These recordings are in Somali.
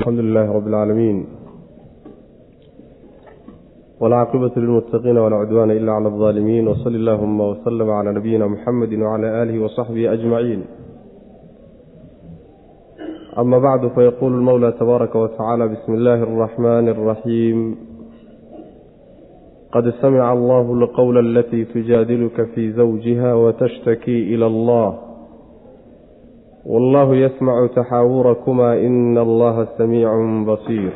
alxamdu lilaahi rabi اlcaalamiin wlcaaqibatu lilmutaqiina walaa cudwaana ila cala aldaalimiin wsali allahuma wslm cala nabiyina muxamedi wcala alihi wasaxbihi ajmaciin ama bacdu fayaquulu lmowla tabaaraka watacaala bismi illaahi alraxmani alraxiim qad samica allahu lqowla alatii tujaadiluka fii zawjiha watashtaki ila allah wallahu yasmacu taxaawurakumaa ina allaha samiicun basiir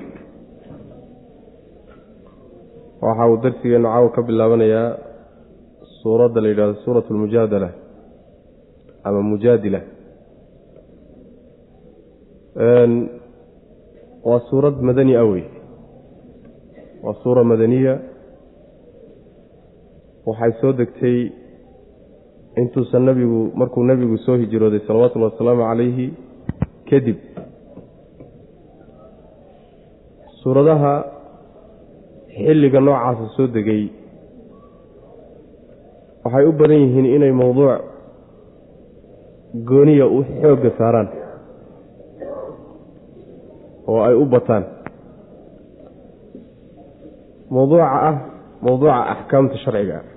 waxa uu darsigeenu caawa ka bilaabanayaa suuradda la yidhahdo suurat lmujaadala ama mujaadila waa suurad madani a wey waa suura madaniya waxay soo degtay intuusan nabigu markuu nebigu soo hijrooday salawatullhi wasalaamu calayhi kadib. Suuradaha xilliga noocaasa soo degay waxay u badan yihiin inay mowduuc gooniya u xoogga saaraan oo ay u bataan. Mowduuca ah mowduuca axkaamta sharciga. ah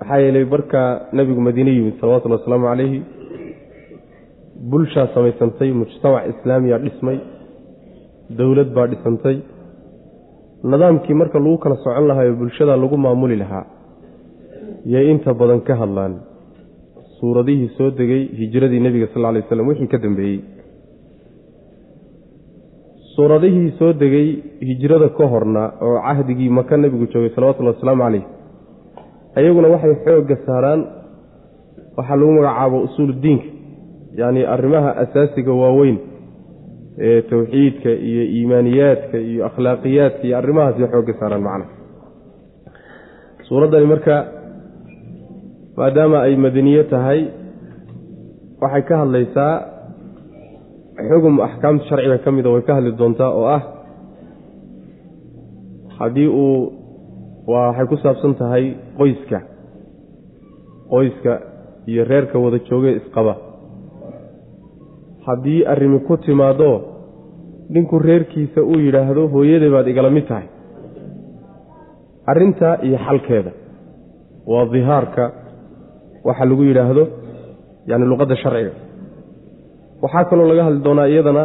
maxaa yeelay markaa nebigu madiine yimid salawatullhi wasalaamu calayhi bulshaa samaysantay mujtamac islaamiya dhismay dowlad baa dhisantay. Nidaamkii marka lagu kala socon lahaa oo bulshada lagu maamuli lahaa yay inta badan ka hadlaan. Suuradihii soo degay hijradii nebiga sal ly waslam wixii ka dambeeyey. Suuradihii soo degay hijrada ka horna oo cahdigii maka nebigu joogay salawatullhi wasalaamu calayh ayaguna waxay xoogga saaraan waxaa lagu magacaabo usuuludiinka yacni arrimaha asaasiga waaweyn ee towxiidka iyo iimaaniyaadka iyo akhlaaqiyaadka iyo arrimahaasay xoogga saaraan macnaha. Suuraddani marka maadaama ay madaniye tahay waxay ka hadlaysaa xugum axkaamta sharciga ka mida way ka hadli doontaa oo ah haddii uu waxay ku saabsan tahay qoyska. Qoyska iyo reerka wada joogee isqaba. Haddii arrimi ku timaado ninku reerkiisa uu yidhaahdo hooyaday baad igala mid tahay. Arrintaa iyo xalkeeda. Waa dihaarka waxa lagu yidhaahdo yacni luqadda sharciga. Waxaa kaloo laga hadli doonaa iyadana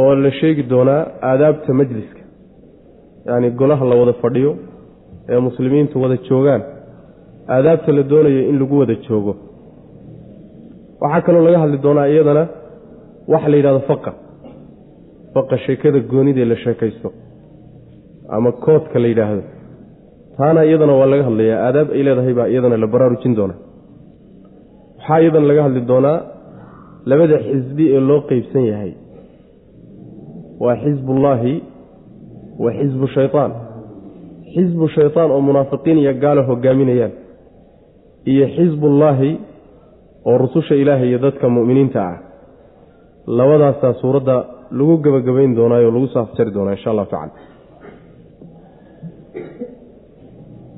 oo la sheegi doonaa aadaabta majliska yacni golaha la wada fadhiyo ee muslimiintu wada joogaan aadaabta la doonayo in lagu wada joogo. Waxaa kaloo laga hadli doonaa iyadana waxa la yidhahdo faqa. Faqa sheekada goonidee la sheekaysto ama koodka la yidhaahdo. Taana iyadana waa laga hadlayaa aadaab ay leedahay baa iyadana la baraarujin doonaa. Waxaa iyadana laga hadli doonaa labada xisbi ee loo qeybsan yahay. Waa xisbullaahi wa xisbu shaytaan. Xisbu shaytaan oo munaafiqiin iyo gaalo hogaaminayaan. Iyo xisbullaahi oo rususha ilaahay iyo dadka mu'miniinta ah. Labadaasaa suuradda lagu gebagabayn doonaayo lagu saafjari doonaa insha allahu tacala.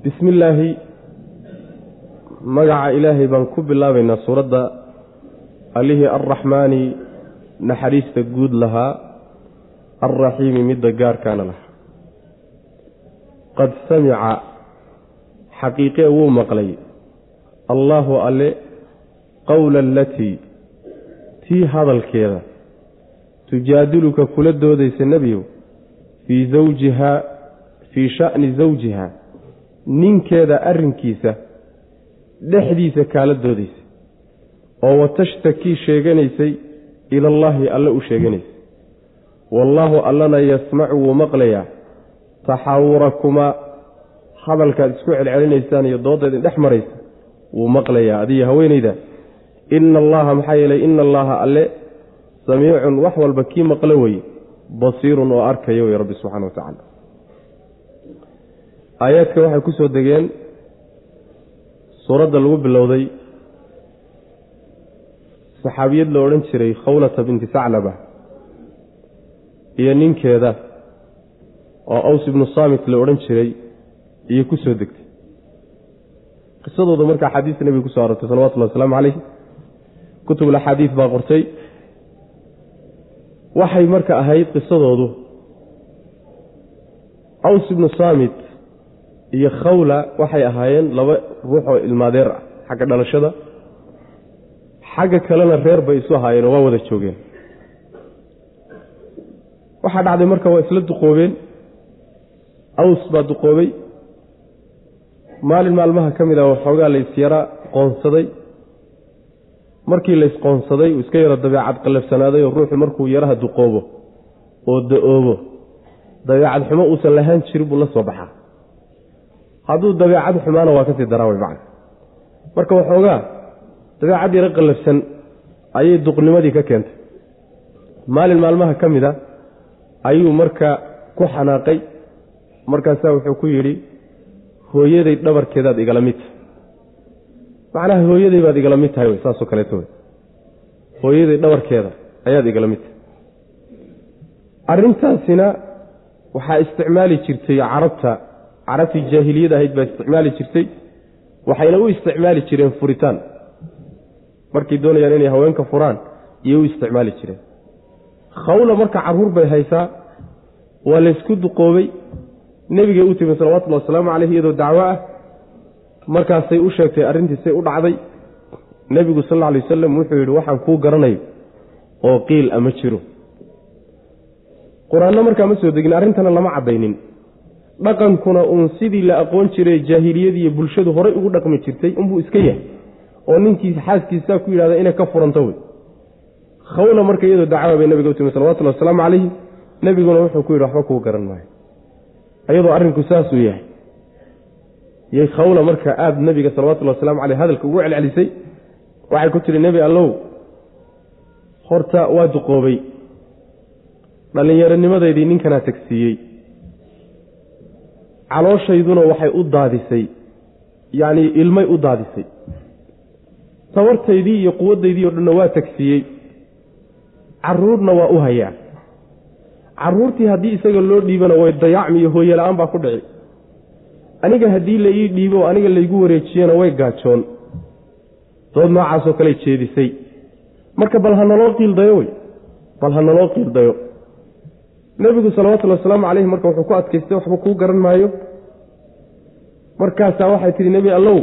Bismi illaahi magaca ilaahay baan ku bilaabaynaa suuradda allihii arraxmaani naxariista guud lahaa alraxiimi midda gaarkaana lahaa qad samica xaqiiqee wuu maqlay allaahu alle qowla alatii tii hadalkeeda tujaadiluka kula doodaysa nebiyow fii zawjihaa fii sha'ni zawjiha ninkeeda arrinkiisa dhexdiisa kaala doodaysa oo watashtakii sheeganaysay ilallaahi alle u sheeganaysay. Wallaahu allana yasmacu wuu maqlayaa taxaawurakumaa hadalkaad isku celcelinaysaan iyo doodda idin dhex maraysa wuu maqlayaa adiyo haweenayda ina allaha maxaa yeelay ina allaha alle samiicun wax walba kii maqlo weye basiirun oo arkaya wey rabbi subxana wa tacaala. Aayaadka waxay ku soo degeen suuradda lagu bilowday saxaabiyad la odhan jiray khawlata binti saclaba iyo ninkeeda oo aws ibnu saamit la odhan jiray iyo ku soo degtay. Qisadooda marka axaadiista nebiga ku soo arortay salawatullahi wasalaamu calayh kutubul axaadiis baa qortay. Waxay marka ahayd qisadoodu aws ibnu saamit iyo khawla waxay ahaayeen laba ruux oo ilmaadeer ah xagga dhalashada. Xagga kalena reer bay isu ahaayeen oo waa wada joogeen. Waxaa dhacday marka waa isla duqoobeen aws baa duqoobay. Maalin maalmaha ka mid ah waxoogaa la isyara qoonsaday. Markii la isqoonsaday uu iska yaro dabeecad qallafsanaaday oo ruuxu markuu yaraha duqoobo oo da'oobo dabeecad xumo uusan lahaan jirin buu la soo baxaa. Hadduu dabeecad xumaana waa ka sii daraa way macna marka waxoogaa dabeecad yaro qallafsan ayay duqnimadii ka keentay. Maalin maalmaha ka mid a ayuu marka ku xanaaqay markaasaa wuxuu ku yidhi hooyaday dhabarkeedaad igala mid tahay. Macnaha hooyaday baad igala mid tahay saasoo kaleeto wey hooyaday dhabarkeeda ayaad igala mid tahay. Arrintaasina waxaa isticmaali jirtay carabta carabtii jaahiliyad ahayd baa isticmaali jirtay waxayna u isticmaali jireen furitaan. Markay doonayaan inay haweenka furaan iyay u isticmaali jireen. Khawla marka carruur bay haysaa waa laysku duqoobay nebigay u timi salawatullhi wasalaamu caleyh iyadoo dacwo ah. Markaasay u sheegtay arrintiisay u dhacday. Nebigu sal alla alay wasalam wuxuu yidhi waxaan kuu garanayo oo qiil ama jiro. Qur'aanna markaa ma soo degin arrintana lama caddaynin dhaqankuna uun sidii la aqoon jiray jaahiliyadiiyo bulshadu horay ugu dhaqmi jirtay unbuu iska yahay. Oo ninkii xaaskiisaa ku yidhahda inay ka furanto wey. Khawla marka iyadoo dacwa bay nabiga u timi salawatullhi wasalaamu calayhi nebiguna wuxuu ku yidhi waxba kuu garan maayo iyadoo arrinku saasuu yahay. Yay khawla marka aada nebiga salawatullhi waslamu caleyh hadalka ugu celcelisay waxay ku tihi nebi allow horta waa duqoobay. Dhallinyaronimadeydii ninkanaa tagsiiyey. Calooshayduna waxay u daadisay. Yacnii ilmay u daadisay. Tabartaydii iyo quwaddaydii o dhanna waa tagsiiyey. Carruurna waa u hayaa carruurtii haddii isaga loo dhiibana way dayacmi iyo hooye la'aan baa ku dhici. Aniga haddii la ii dhiibo aniga laygu wareejiyana way gaajoon. Dood noocaasoo kale jeedisay. Marka bal ha naloo qiildayo wey? Bal ha naloo qiildayo nebigu salawatullhi wasalaamu caleyhi marka wuxuu ku adkaystay waxba kuu garan maayo. Markaasaa waxay tihi nebi allow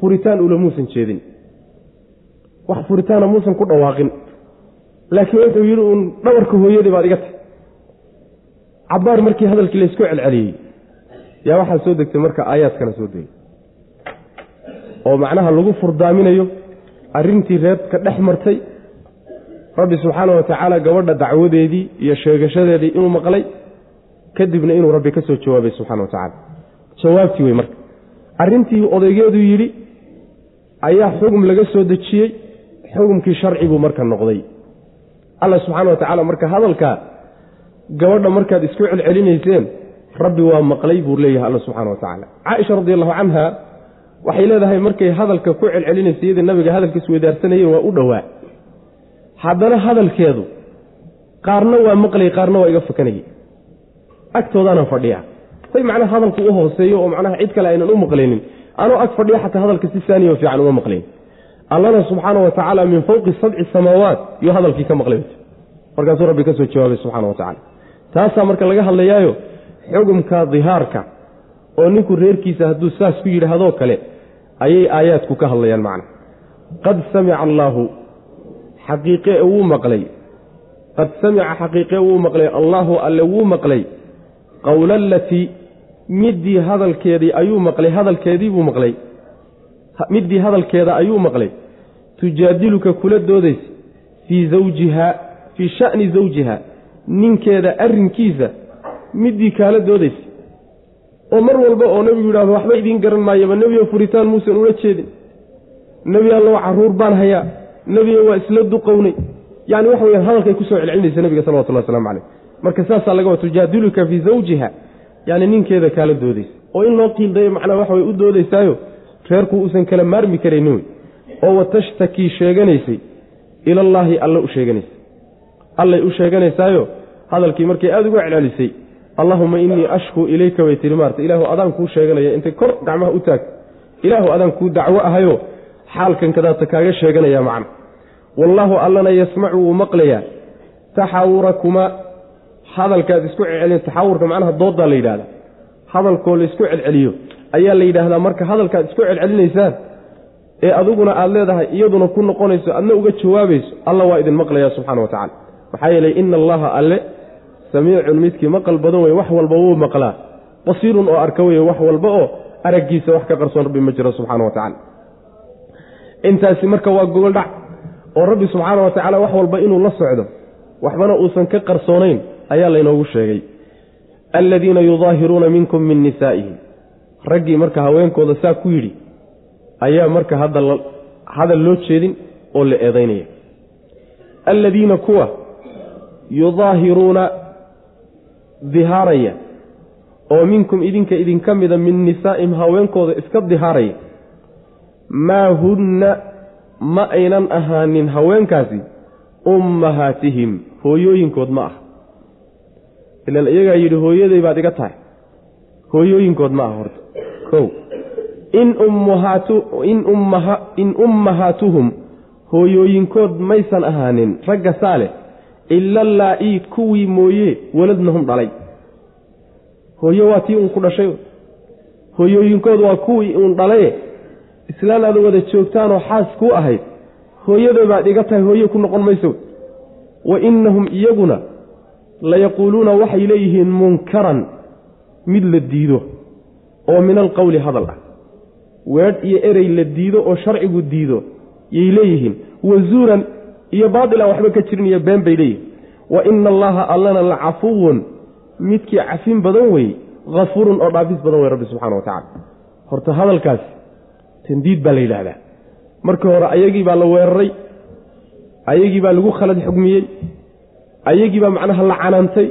furitaan ula muusan jeedin. Wax furitaana muusan ku dhawaaqin. Laakiin wuxuu yidhi uun dhabarka hooyadii baad iga tahy cabbaar markii hadalkii laysku celceliyey. Yaa waxaa soo degtay marka aayaadkana soo degay oo macnaha lagu furdaaminayo arrintii reerka dhex martay. Rabbi subxaana wa tacaala gabadha dacwadeedii iyo sheegashadeedii inuu maqlay. Kadibna inuu rabbi ka soo jawaabay subxana wa tacaala jawaabtii wey marka. Arrintii odaygeedu yidhi ayaa xugum laga soo dejiyey. Xugumkii sharcibuu marka noqday. Alla subxaana wa tacaala marka hadalkaa gabadha markaad isku celcelinayseen rabbi waa maqlay buu leeyahay alla subxana wa tacaala. Caaisha radi allahu canha waxay leedahay markay hadalka ku celcelinaysa iyadii nabiga hadalkiis weydaarsanayeen waa u dhowaa. Haddana hadalkeedu qaarna waa maqlay qaarna waa iga fakanayay. Agtoodaana fadhiya. Say macnaha hadalku u hooseeyo oo macnaha cid kale aynan u maqlaynin. Anoo ag fadhiya xataa hadalka si saaniyo fiican uma maqlayn. Allana subxaana wa tacaala min fowqi sabci samaawaat yuu hadalkii ka maqlay markaasuu rabbi ka soo jawaabay subxana wa tacala taasaa marka laga hadlayaayo xugumka dihaarka oo ninku reerkiisa hadduu saas ku yidhaahdoo kale ayay aayaadku ka hadlayaan macna. Qad samica allaahu xaqiiqe wuu maqlay. Qad samica xaqiiqe wuu maqlay. Allaahu alle wuu maqlay. Qowla alatii middii hadalkeedii ayuu maqlay. Hadalkeedii buu maqlay. Middii hadalkeeda ayuu maqlay. Tujaadiluka kula doodaysa fii zawjiha fii sha'ni zawjiha ninkeeda arrinkiisa middii kaala doodaysa. oo mar walba oo nebigu yidhahdo waxba idiin garan maayaba nebiyo furitaan muusan ula jeedin. Nebi allow carruur baan hayaa. Nebiga waa isla duqownay. Yacni waxa weyaan hadalkay ku soo celcelinaysa nebiga salawatullah waslamu caleyh marka saasaa laga wada tujaadiluka fii zawjiha. Yacni ninkeeda kaala doodaysa. oo in loo qiildayo macnaha waxa way u doodaysaayo reerku uusan kala maarmi karaynin wey. oo watashtakii sheeganaysay ilallaahi alle u sheeganaysay allay u sheeganaysaayo hadalkii markay aada uga celcelisay allahuma innii ashkuu ilayka bay tihi maarta ilaahu adaan kuu sheeganaya intay kor gacmaha u taag. Ilaahu adaan kuu dacwo ahayo xaalkan kadaata kaaga sheeganaya macna wallaahu allana yasmacu wuu maqlayaa. Taxawurakuma hadalkaad isku celceliyo taxawurka macnaha doodaa la yidhahda hadalkoo la isku celceliyo ayaa la yidhaahdaa marka hadalkaad isku celcelinaysaan ee adiguna aada leedahay iyaduna ku noqonayso adna uga jawaabayso alla waa idin maqlaya subxana wa tacala maxaa yeelay ina allaha alle samiicun midkii maqal badan wey wax walba wuu maqlaa. Basiirun oo arka weye wax walba oo araggiisa wax ka qarsoon rabbi ma jiro subxaana wa tacala intaasi marka waa gogoldhac oo rabbi subxaana wa tacaala wax walba inuu la socdo waxbana uusan ka qarsoonayn ayaa laynoogu sheegay. Alladiina yudaahiruuna minkum min nisaa'ihim. Raggii marka haweenkooda saa ku yidhi ayaa marka hadda hadal loo jeedin oo la eedaynaya. Alladiina kuwa yudaahiruuna dihaaraya oo minkum idinka idinka mida min nisaa'ihim haweenkooda iska dihaaraya. Maa hunna ma aynan ahaanin haweenkaasi ummahaatihim hooyooyinkood ma ah ilan iyagaa yidhi hooyaday baad iga tahay. Hooyooyinkood ma ah horta. Kow. In ummahaatuhum hooyooyinkood maysan ahaanin ragga saale ila laa-ii kuwii mooye waladnahum dhalay. Hooye waa tii uun ku dhashay. Hooyooyinkood waa kuwii uun dhalaye. Islaan aad wada joogtaanoo xaas kuu ahayd. Hooyaday baad iga tahay hooye ku noqon mayso. Wa innahum iyaguna layaquuluuna waxay leeyihiin munkaran mid la diido oo min alqowli hadal ah. Weedh iyo erey la diido oo sharcigu diido yay leeyihiin. Wazuuran iyo baatil aan waxba ka jirin iyo been bay leeyihiin wa ina allaha allana la cafuwun midkii cafin badan wey hafuurun oo dhaafis badan wey rabbi subxana wa tacala horta hadalkaas tandiid baa la yidhaahdaa. Markii hore ayagii baa la weeraray ayagii baa lagu khalad xugmiyey ayagii baa macnaha la canaantay.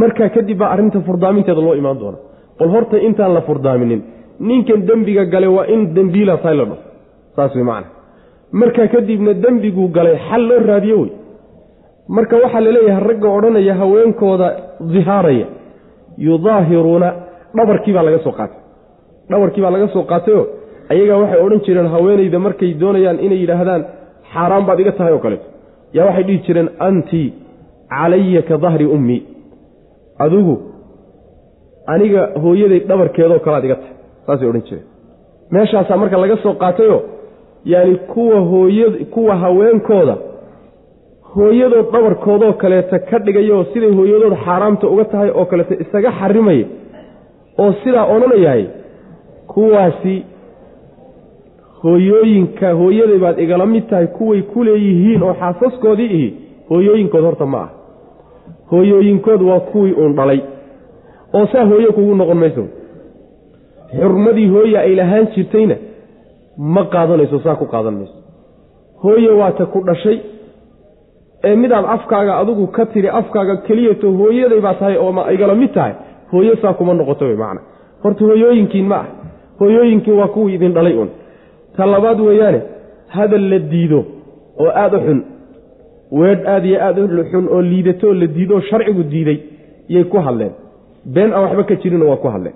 Markaa kadib baa arrinta furdaaminteeda loo imaan doona bal horta intaan la furdaaminin ninkan dembiga galay waa in dembiila tahay la dho saas wey macna markaa kadibna dembiguu galay xal loo raadiyo wey. Marka waxaa la leeyahay ragga odhanaya haweenkooda dihaaraya yudaahiruuna dhabarkii baa laga soo qaatay. Dhabarkii baa laga soo qaatayoo ayagaa waxay odhan jireen haweenayda markay doonayaan inay yidhaahdaan xaaraan baad iga tahay oo kaleeto. Yaa waxay dhihi jireen anti calaya ka dahri ummi. Adigu aniga hooyaday dhabarkeedoo kalead iga tahay. Saasay odhan jireen. Meeshaasaa marka laga soo qaatayoo yaani kuwa hooya kuwa haweenkooda hooyadood dhabarkoodoo kaleeta ka dhigayoo siday hooyadood xaaraamta uga tahay oo kaleeta isaga xarimaya oo sidaa odhanayahay kuwaasi hooyooyinka hooyaday baad igala mid tahay kuway ku leeyihiin oo xaasaskoodii ihi hooyooyinkood horta ma ah hooyooyinkood waa kuwii uun dhalay. Oo saa hooye kugu noqon mayso? Xurmadii hooye ay lahaan jirtayna ma qaadanayso saa ku qaadan mayso hooye waata ku dhashay. Ee midaad afkaaga adigu ka tiri afkaaga keliyato hooyaday baa tahay oo igala mid tahay hooye saa kuma noqoto wey macna. Horta hooyooyinkiin ma ah. Hooyooyinkiin waa kuwii idin dhalay un ta labaad weeyaane hadal la diido oo aada u xun weedh aada iyo aada u xun oo liidatoo la diidoo sharcigu diiday yay ku hadleen. Been aan waxba ka jirinoo waa ku hadleen.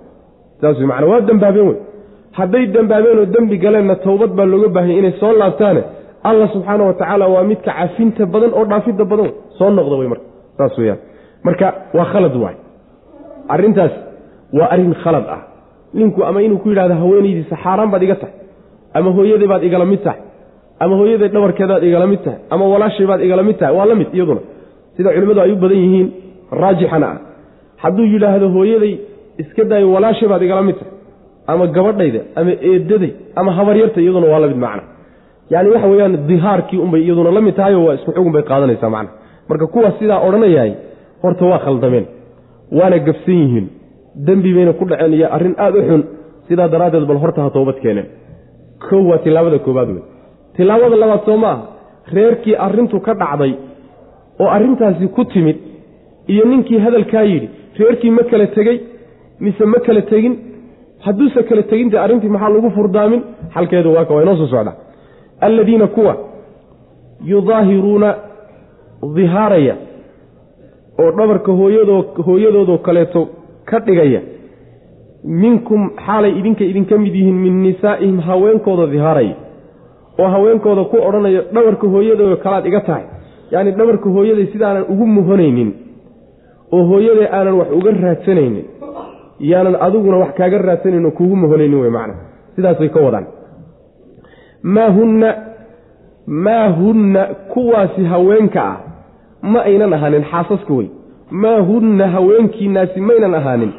Saas wey macana waa dembaabeen wey hadday dembaabeen oo dembi galeenna towbad baa looga baahayay inay soo laabtaane allah subxaana wa waa midka cafinta badan oo dhaafidda badan soo noqda wey marka saas weyaan marka waa khalad waay. Arrintaas waa arrin khalad ah. Ninku ama inuu ku yidhahdo haweenaydiisa xaaraan baad iga tahay ama hooyaday baad igala mid tahay ama hooyaday dhabarkeedaad igala mid tahay ama walaashay baad igala mid tahay waa la mid iyaduna. Sida culimmadu ay u badan yihiin raajixana ah. Hadduu yidhaahdo hooyaday iska daayo walaashay baad igala mid tahay ama gabadhayda ama eedaday ama habaryarta iyaduna waa la mid macna. Yani waxa weyaan dihaarkii unbay iyaduna la mid tahay oo waa isku xugun bay qaadanaysaa macna. Marka kuwa sidaa odhanayahay horta waa khaldameen waana gabsan yihiin. Dembi bayna ku dhaceen iyo arrin aada u xun sidaa daraaddeed bal horta ha toobad keeneen. Kow waa tilaabada koobaad wey. Tilaabada labaad soo ma reerkii arrintu ka dhacday oo arrintaasi ku timid iyo ninkii hadalkaa yidhi reerkii ma kala tegey mise ma kala tegin hadduuse kala tegin dee arrintii maxaa lagu furdaamin? Xalkeedu waa ka inoo soo socda. Alladiina kuwa yudaahiruuna dihaaraya oo dhabarka hooyadoo hooyadoodoo kaleeto ka dhigaya minkum xaalay idinka idinka mid yihiin min nisaa'ihim haweenkooda dihaaraya oo haweenkooda ku odhanaya dhabarka hooyadooda kalaad iga tahay. Yacni dhabarka hooyaday sidaanan ugu muhanaynin oo hooyaday aanan wax uga raadsanaynin yaanan adiguna wax kaaga raadsanaynin oo kuugu muhanaynin wey macna sidaasay ka wadaan. Maa hunna maa hunna kuwaasi haweenka ah ma aynan ahaanin xaasaska wey maa hunna haweenkiinaasi maynan ahaanin.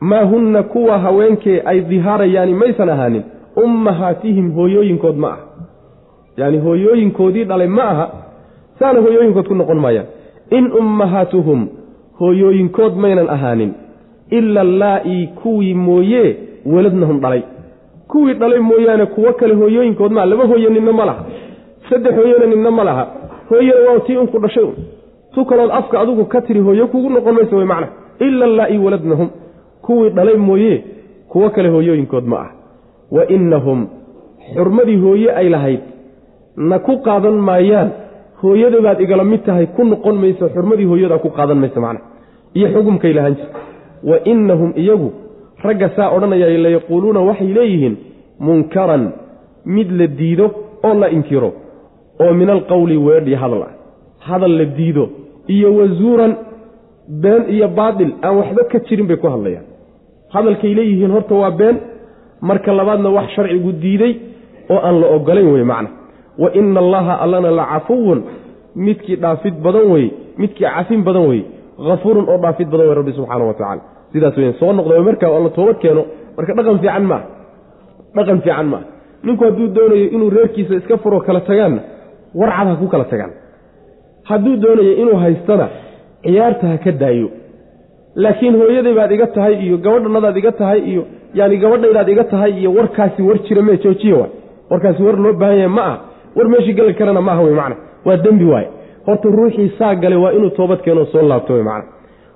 Maa hunna kuwa haweenkee ay dihaarayaani maysan ahaanin. Ummahaatihim hooyooyinkood ma ah yacni hooyooyinkoodii dhalay ma aha. Saana hooyooyinkood ku noqon maayaan. In ummahaatuhum hooyooyinkood maynan ahaanin ila allaa-ii kuwii mooye waladnahum dhalay kuwii dhalay mooyaane kuwo kale hooyooyinkood maa laba hooye ninna ma laha saddex hooyena ninna ma laha hooyada waa tii unku dhashay un tu kalood afka adigu ka tiri hooyo kugu noqon maysa wey macna ila allaa-ii waladnahum kuwii dhalay mooye kuwo kale hooyooyinkood ma ah wa innahum xurmadii hooye ay lahayd na ku qaadan maayaan hooyadabaad igala mid tahay ku noqon mayso xurmadii hooyadaa ku qaadan maysa macna iyo xukumkay lahaan jir wa innahum iyagu ragga saa odhanaya layaquuluuna waxay leeyihiin munkaran mid la diido oo la inkiro oo min alqowli weedh iyo hadal ah. Hadal la diido iyo wazuuran been iyo baatil aan waxba ka jirin bay ku hadlayaan. Hadalkay leeyihiin horta waa been marka labaadna wax sharcigu diiday oo aan la ogolayn wey macna. Wa ina allaha allana la cafuwun midkii dhaafid badan wey midkii cafin badan wey hafuurun oo dhaafid badan wey rabbi subxaana wa tacala sidaas weyan soo noqda markaa alla toobad keeno marka dhaqan fiican maaha dhaqan fiican maaha ninku hadduu doonayo inuu reerkiisa iska furo kala tagaanna warcad ha ku kala tagaan. Hadduu doonayo inuu haystana ciyaarta ha ka daayo. Laakiin hooyaday baad iga tahay iyo gabadhanadaad iga tahay iyo yani gabadhaydaad iga tahay iyo warkaasi war jira mee joojiya waay. Warkaasi war loo baahan yahay ma aha. War meeshii gali karana maaha wey macna. Waa dembi waaye horta ruuxii saa galay waa inuu toobad keenoo soo laabto wey macna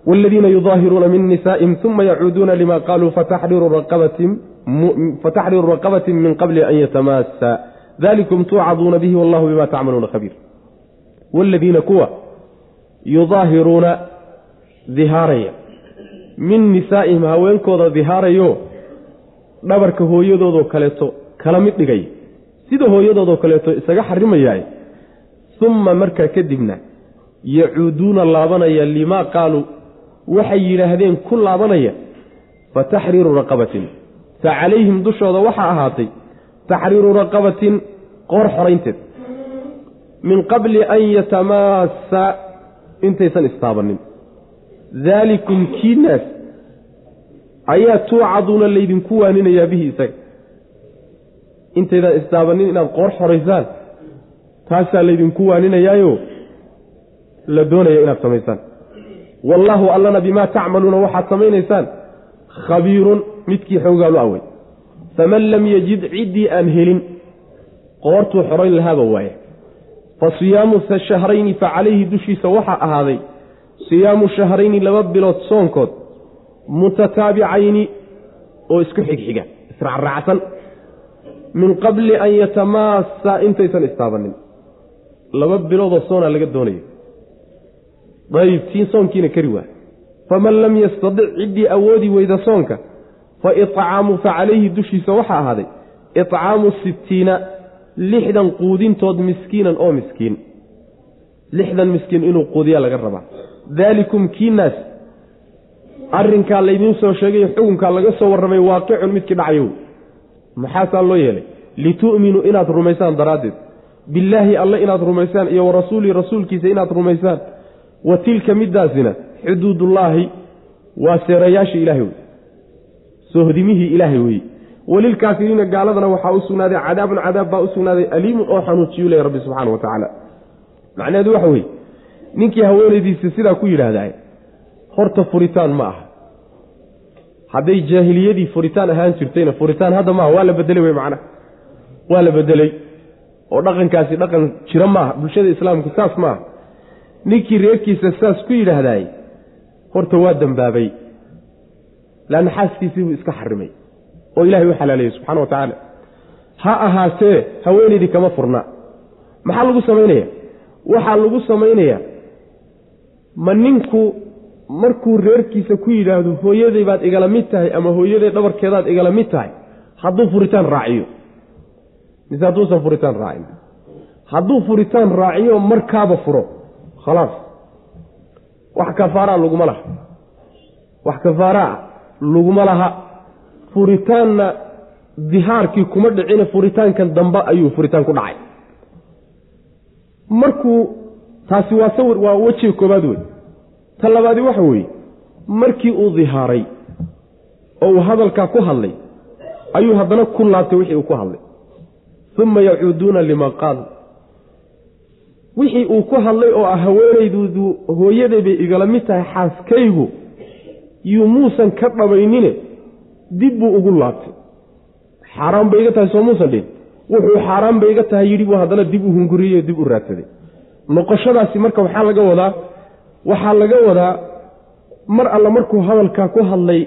waaladiina yudaahiruuna min nisaa'ihim uma yacuuduuna lima qaaluu fataxriiru raqabatin min qabli an yatamaasa dalikum tuucaduuna bihi wallahu bima tacmaluuna khabiir waaladiina kuwa yudaahiruuna dihaaraya min nisaa'ihim haweenkooda dihaarayo dhabarka hooyadoodoo kaleeto kala mid dhigaya sida hooyadoodoo kaleeto isaga xarimayaay uma markaa kadibna yacuuduuna laabanaya limaa qaaluu waxay yidhaahdeen ku laabanaya fa taxriiru raqabatin. Fa calayhim dushooda waxaa ahaatay taxriiru raqabatin qoor xoraynteed. Min qabli an yatamaasa intaysan istaabannin daalikum kiinaas ayaa tuucaduuna laydinku waaninayaa bihi isaga. Intaydaan istaabannin inaad qoor xoraysaan taasaa laydinku waaninayaayo? La doonaya inaad samaysaan wallaahu allana bimaa tacmaluuna waxaad samaynaysaan. Khabiirun midkii xoogaalu awey faman lam yajid ciddii aan helin. Qoortuu xorayn lahaaba waaya fa siyaamu shahrayni fa calayhi dushiisa waxaa ahaaday. Siyaamu shahrayni laba bilood soonkood. Mutataabicayni oo isku xigxiga israacraacsan. Min qabli an yatamaasa intaysan istaabanin. Laba biloodoo soonaa laga doonayo tiin soonkiina kari waa. Faman lam yastadic ciddii awoodi weyda soonka fa icaamu fa calayhi dushiisa waxaa ahaaday icaamu sittiina lixdan quudintood miskiinan oo miskiin. Lixdan miskiin inuu quudiyaa laga rabaa. Daalikum kiinaas arrinkaa laydiin soo sheegay xukunkaa laga soo warramay waaqicun midkii dhacayow. Maxaasaa loo yeelay? Litu'minuu inaad rumaysaan daraaddeed. Billaahi alle inaad rumaysaan iyo wa rasuulii rasuulkiisa inaad rumaysaan wa tilka middaasina xuduudullaahi waa seerayaashii ilaahay wey. Sohdimihii ilaahay weeye walilkaafiriina gaaladana waxaa u sugnaaday cadaabun cadaab baa u sugnaaday aliimun oo xanuujiyu leh rabbi subxaana wa tacaala. Macnaheedu waxa weeye ninkii haweenaydiisa sidaa ku yidhaahdaa horta furitaan ma aha. Hadday jaahiliyadii furitaan ahaan jirtayna furitaan hadda maaha waa la bedelay wey macnaha. Waa la bedelay. Oo dhaqankaasi dhaqan jira maaha bulshada islaamku saas maaha ninkii reerkiisa saas ku yidhaahdaay horta waa dembaabay laanna xaaskiisii buu iska xarimay oo ilahay u xalaaleeyey subxana wa tacaala ha ahaatee haweenaydii kama furna. Maxaa lagu samaynaya waxaa lagu samaynayaa ma ninku markuu reerkiisa ku yidhaahdo hooyaday baad igala mid tahay ama hooyaday dhabarkeedaad igala mid tahay hadduu furitaan raaciyo. Mise hadduusan furitaan raacin. Hadduu furitaan raaciyo markaaba furo khalaas wax kafaaraa laguma laha. wax kafaaraa laguma laha. furitaanna dihaarkii kuma dhicina furitaankan dambe ayuu furitaan ku dhacay. markuu taasi waa sawir waa wejiga koobaad wey ta labaadi waxa weeye markii uu dihaaray oo uu hadalkaa ku hadlay ayuu haddana ku laabtay wixii uu ku hadlay. uma yacuuduuna lima qaal wixii uu ku hadlay oo ah haweenaydudu hooyaday bay igala mid tahay xaaskaygu yuu muusan ka dhabaynine dib buu ugu laabtay. Xaaraan bay iga tahay soo muusan dhin. Wuxuu xaaraan bay iga tahay yidhi buu haddana dib u hunguriyey dib u raadsaday noqoshadaasi marka waxaa laga wadaa waxaa laga wadaa mar alla markuu hadalkaa ku hadlay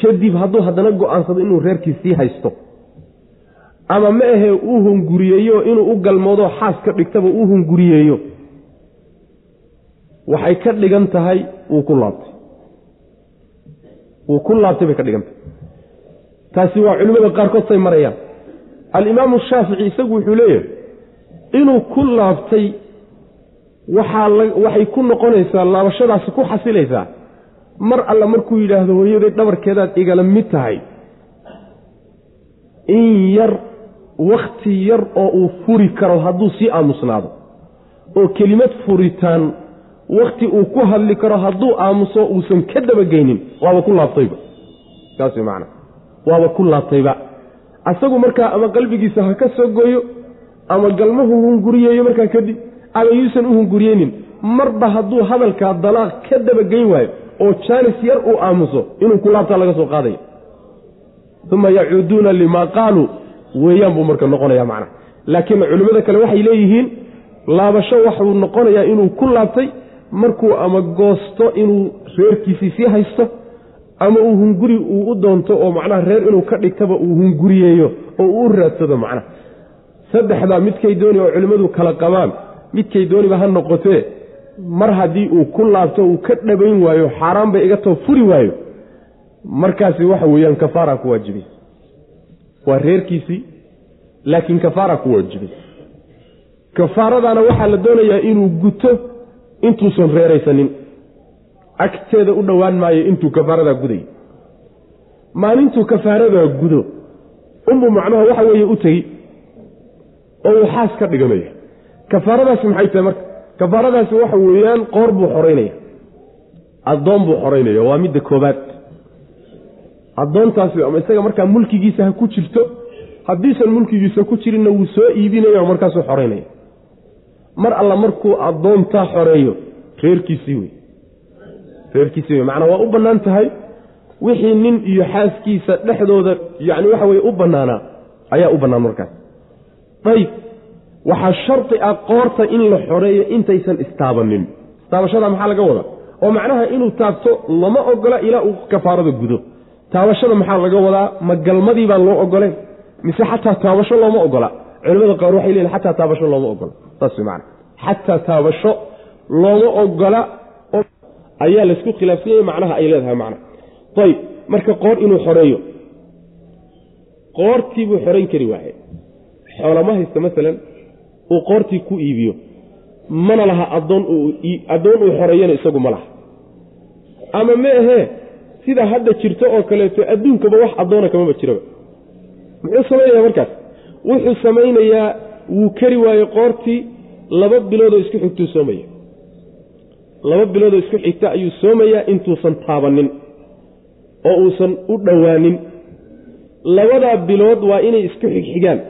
kadib hadduu haddana go'aansado inuu reerkii sii haysto ama ma ahe uu hunguriyeeyo inuu u galmoodo xaas ka dhigtaba uu hunguriyeeyo. Waxay ka dhigan tahay wuu ku laabtay. Wuu ku laabtay bay ka dhigan tahay. Taasi waa culimmada qaarkood say marayaan. Alimaamu shaafici isagu wuxuu leeyahay inuu ku laabtay waxaa waxay ku noqonaysaa laabashadaasi ku xasilaysaa mar alla markuu yidhaahdo hooyaday dhabarkeedaad igala mid tahay. In yar wakhti yar oo uu furi karo hadduu sii aamusnaado oo kelimad furitaan wakhti uu ku hadli karo hadduu aamuso uusan ka dabageynin waaba ku laabtayba. Saas macana waaba ku laabtayba. Asagu markaa ama qalbigiisa ha ka soo gooyo ama galmahu hunguriyeeyo markaa kadib ama yuusan u hunguriyeynin marba hadduu hadalkaa dalaaq ka dabageyn waayo oo jaanis yar uu aamuso inuu ku laabtaa laga soo qaadaya uma yacuuduuna limaa qaaluu weeyaan buu marka noqonaya macna. Laakiin culimmada kale waxay leeyihiin laabasho waxuu noqonayaa inuu ku laabtay markuu ama goosto inuu reerkiisii sii haysto ama uu hunguri uu u doonto oo macnaha reer inuu ka dhigtaba uu hunguriyeeyo oo uu raadsado macnaha saddexdaa midkay dooni oo culimmadu kala qabaan midkay dooniba ha noqotee mar haddii uu ku laabto uu ka dhabayn waayo xaaraan bay iga too furi waayo. Markaasi waxa weeyaan kafaara ku waajibay waa reerkiisii laakiin kafaara ku waajibay kafaaradaana waxaa la doonayaa inuu guto intuusan reeraysanin. Agteeda u dhowaan maayo intuu kafaaradaa guday. Maalintuu kafaaradaa gudo unbuu macnaha waxa weeye u tegi oo uu xaas ka dhiganaya kafaaradaasi maxay tahay marka? Kafaaradaasi waxa weeyaan qoor buu xoreynaya addoon buu xoreynaya waa midda koobaad addoontaasi ama isaga markaa mulkigiisa ha ku jirto haddiisan mulkigiisa ku jirinna wuu soo iibinaya oo markaasuu xoreynaya. Mar alla markuu addoontaa xoreeyo reerkiisii wey reerkiisii wey macnaa waa u bannaan tahay wixii nin iyo xaaskiisa dhexdooda yacni waxa weye u bannaanaa ayaa u bannaan markaas. Ayib waxaa shardi ah qoorta in la xoreeyo intaysan istaabanin. Istaabashada maxaa laga wadaa? Oo macnaha inuu taabto lama ogola ilaa uu kafaarada gudo taabashada maxaa laga wadaa? Ma galmadii baan loo ogoleen mise xataa taabasho looma ogola. Culimada qaar waxay leeyihiin xataa taabasho looma ogola. Saas wey macana xataa taabasho looma ogola. Ayaa laysku khilaafsanyay macnaha ay leedahay macna. Ayib marka qoor inuu xoreeyo. Qoortii buu xorayn kari waaye. Xoolama haysta masalan uu qoortii ku iibiyo. Mana laha addoon addoon uu xoreeyana isagu ma laha. Ama ma ahee sida hadda jirto oo kaleeto adduunkaba wax addoona kamaba jiraba. Muxuu samaynayaa markaas? Wuxuu samaynayaa wuu kari waaye qoortii laba biloodoo isku xigtuu soomaya. Laba biloodoo isku xigta ayuu soomayaa intuusan taabanin oo uusan u dhowaanin. Labadaa bilood waa inay isku xigxigaan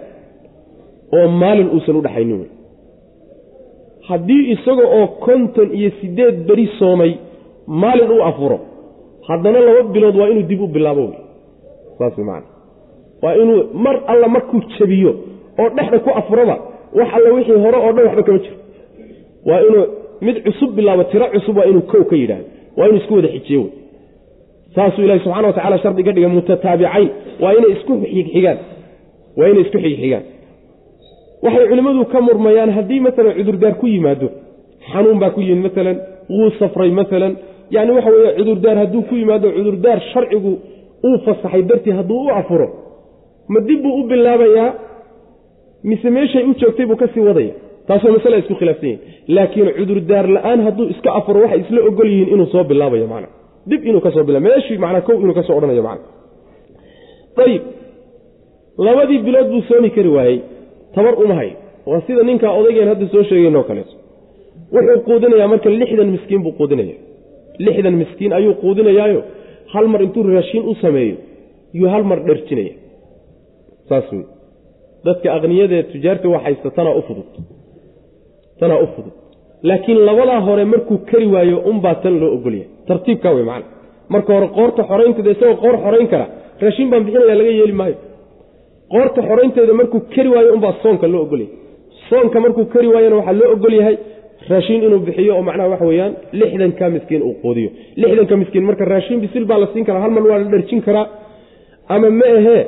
oo maalin uusan u dhaxaynin wey. Haddii isaga oo konton iyo siddeed beri soomay maalin uu afuro haddana laba bilood waa inuu dib u bilaabo. Saas maana waa inuu mar alla markuu jabiyo oo dhexda ku afuraba wax alla wixii hore oo dhan waxba kama jiro. Waa inuu mid cusub bilaabo tiro cusub waa inuu kow ka yidhaahdo. Waa inuu isku wada xijiyo wey saasuu ilahi subxana wa tacala shardi ga dhigay mutataabicayn waa inay isku xigxigaan waa inay isku xigxigaan waxay culimmadu ka murmayaan haddii maalan cudurdaar ku yimaado xanuun baa ku yimid maalan wuu safray maalan yani waxa weeye cudurdaar hadduu ku yimaado cudurdaar sharcigu uu fasaxay dartii hadduu u afuro ma dib buu u bilaabayaa mise meeshay u joogtay buu ka sii wadaya taasoo masale ay isku khilaafsan yihiin laakiin cudurdaar la'aan hadduu iska afuro waxay isla ogol yihiin inuu soo bilaabayo macna. Dib inuu ka soo bilaa meeshii macnaa kow inuu ka soo odhanayo macna. Ayib labadii bilood buu soomi kari waayey. Tabar uma hay waa sida ninkaa odaygeen hadda soo sheegeynoo kaleeto wuxuu quudinayaa marka lixdan miskiin buu quudinaya lixdan miskiin ayuu quudinayaayo. Hal mar intuu raashiin u sameeyo yuu hal mar dherjinaya saas wey dadka aqniyadaee tujaarta wax haysta tanaa u fudud. Tanaa u fudud. Laakiin labadaa hore markuu kari waayo unbaa tan loo ogolyahay. Tartiibkaa wey macana. Marka hore qoorta xoraynteeda isagoo qoor xorayn kara raashiin baan bixinaya laga yeeli maayo. Qoorta xoraynteeda markuu kari waayo unbaa soonka loo ogolyahay. Soonka markuu kari waayona waxaa loo ogol yahay raashiin inuu bixiyo oo macnaha waxa weeyaan lixdanka miskiin uu quudiyo. Lixdanka miskiin marka raashiin bisil baa la siin karaa hal mar waa la dharjin karaa ama ma ahee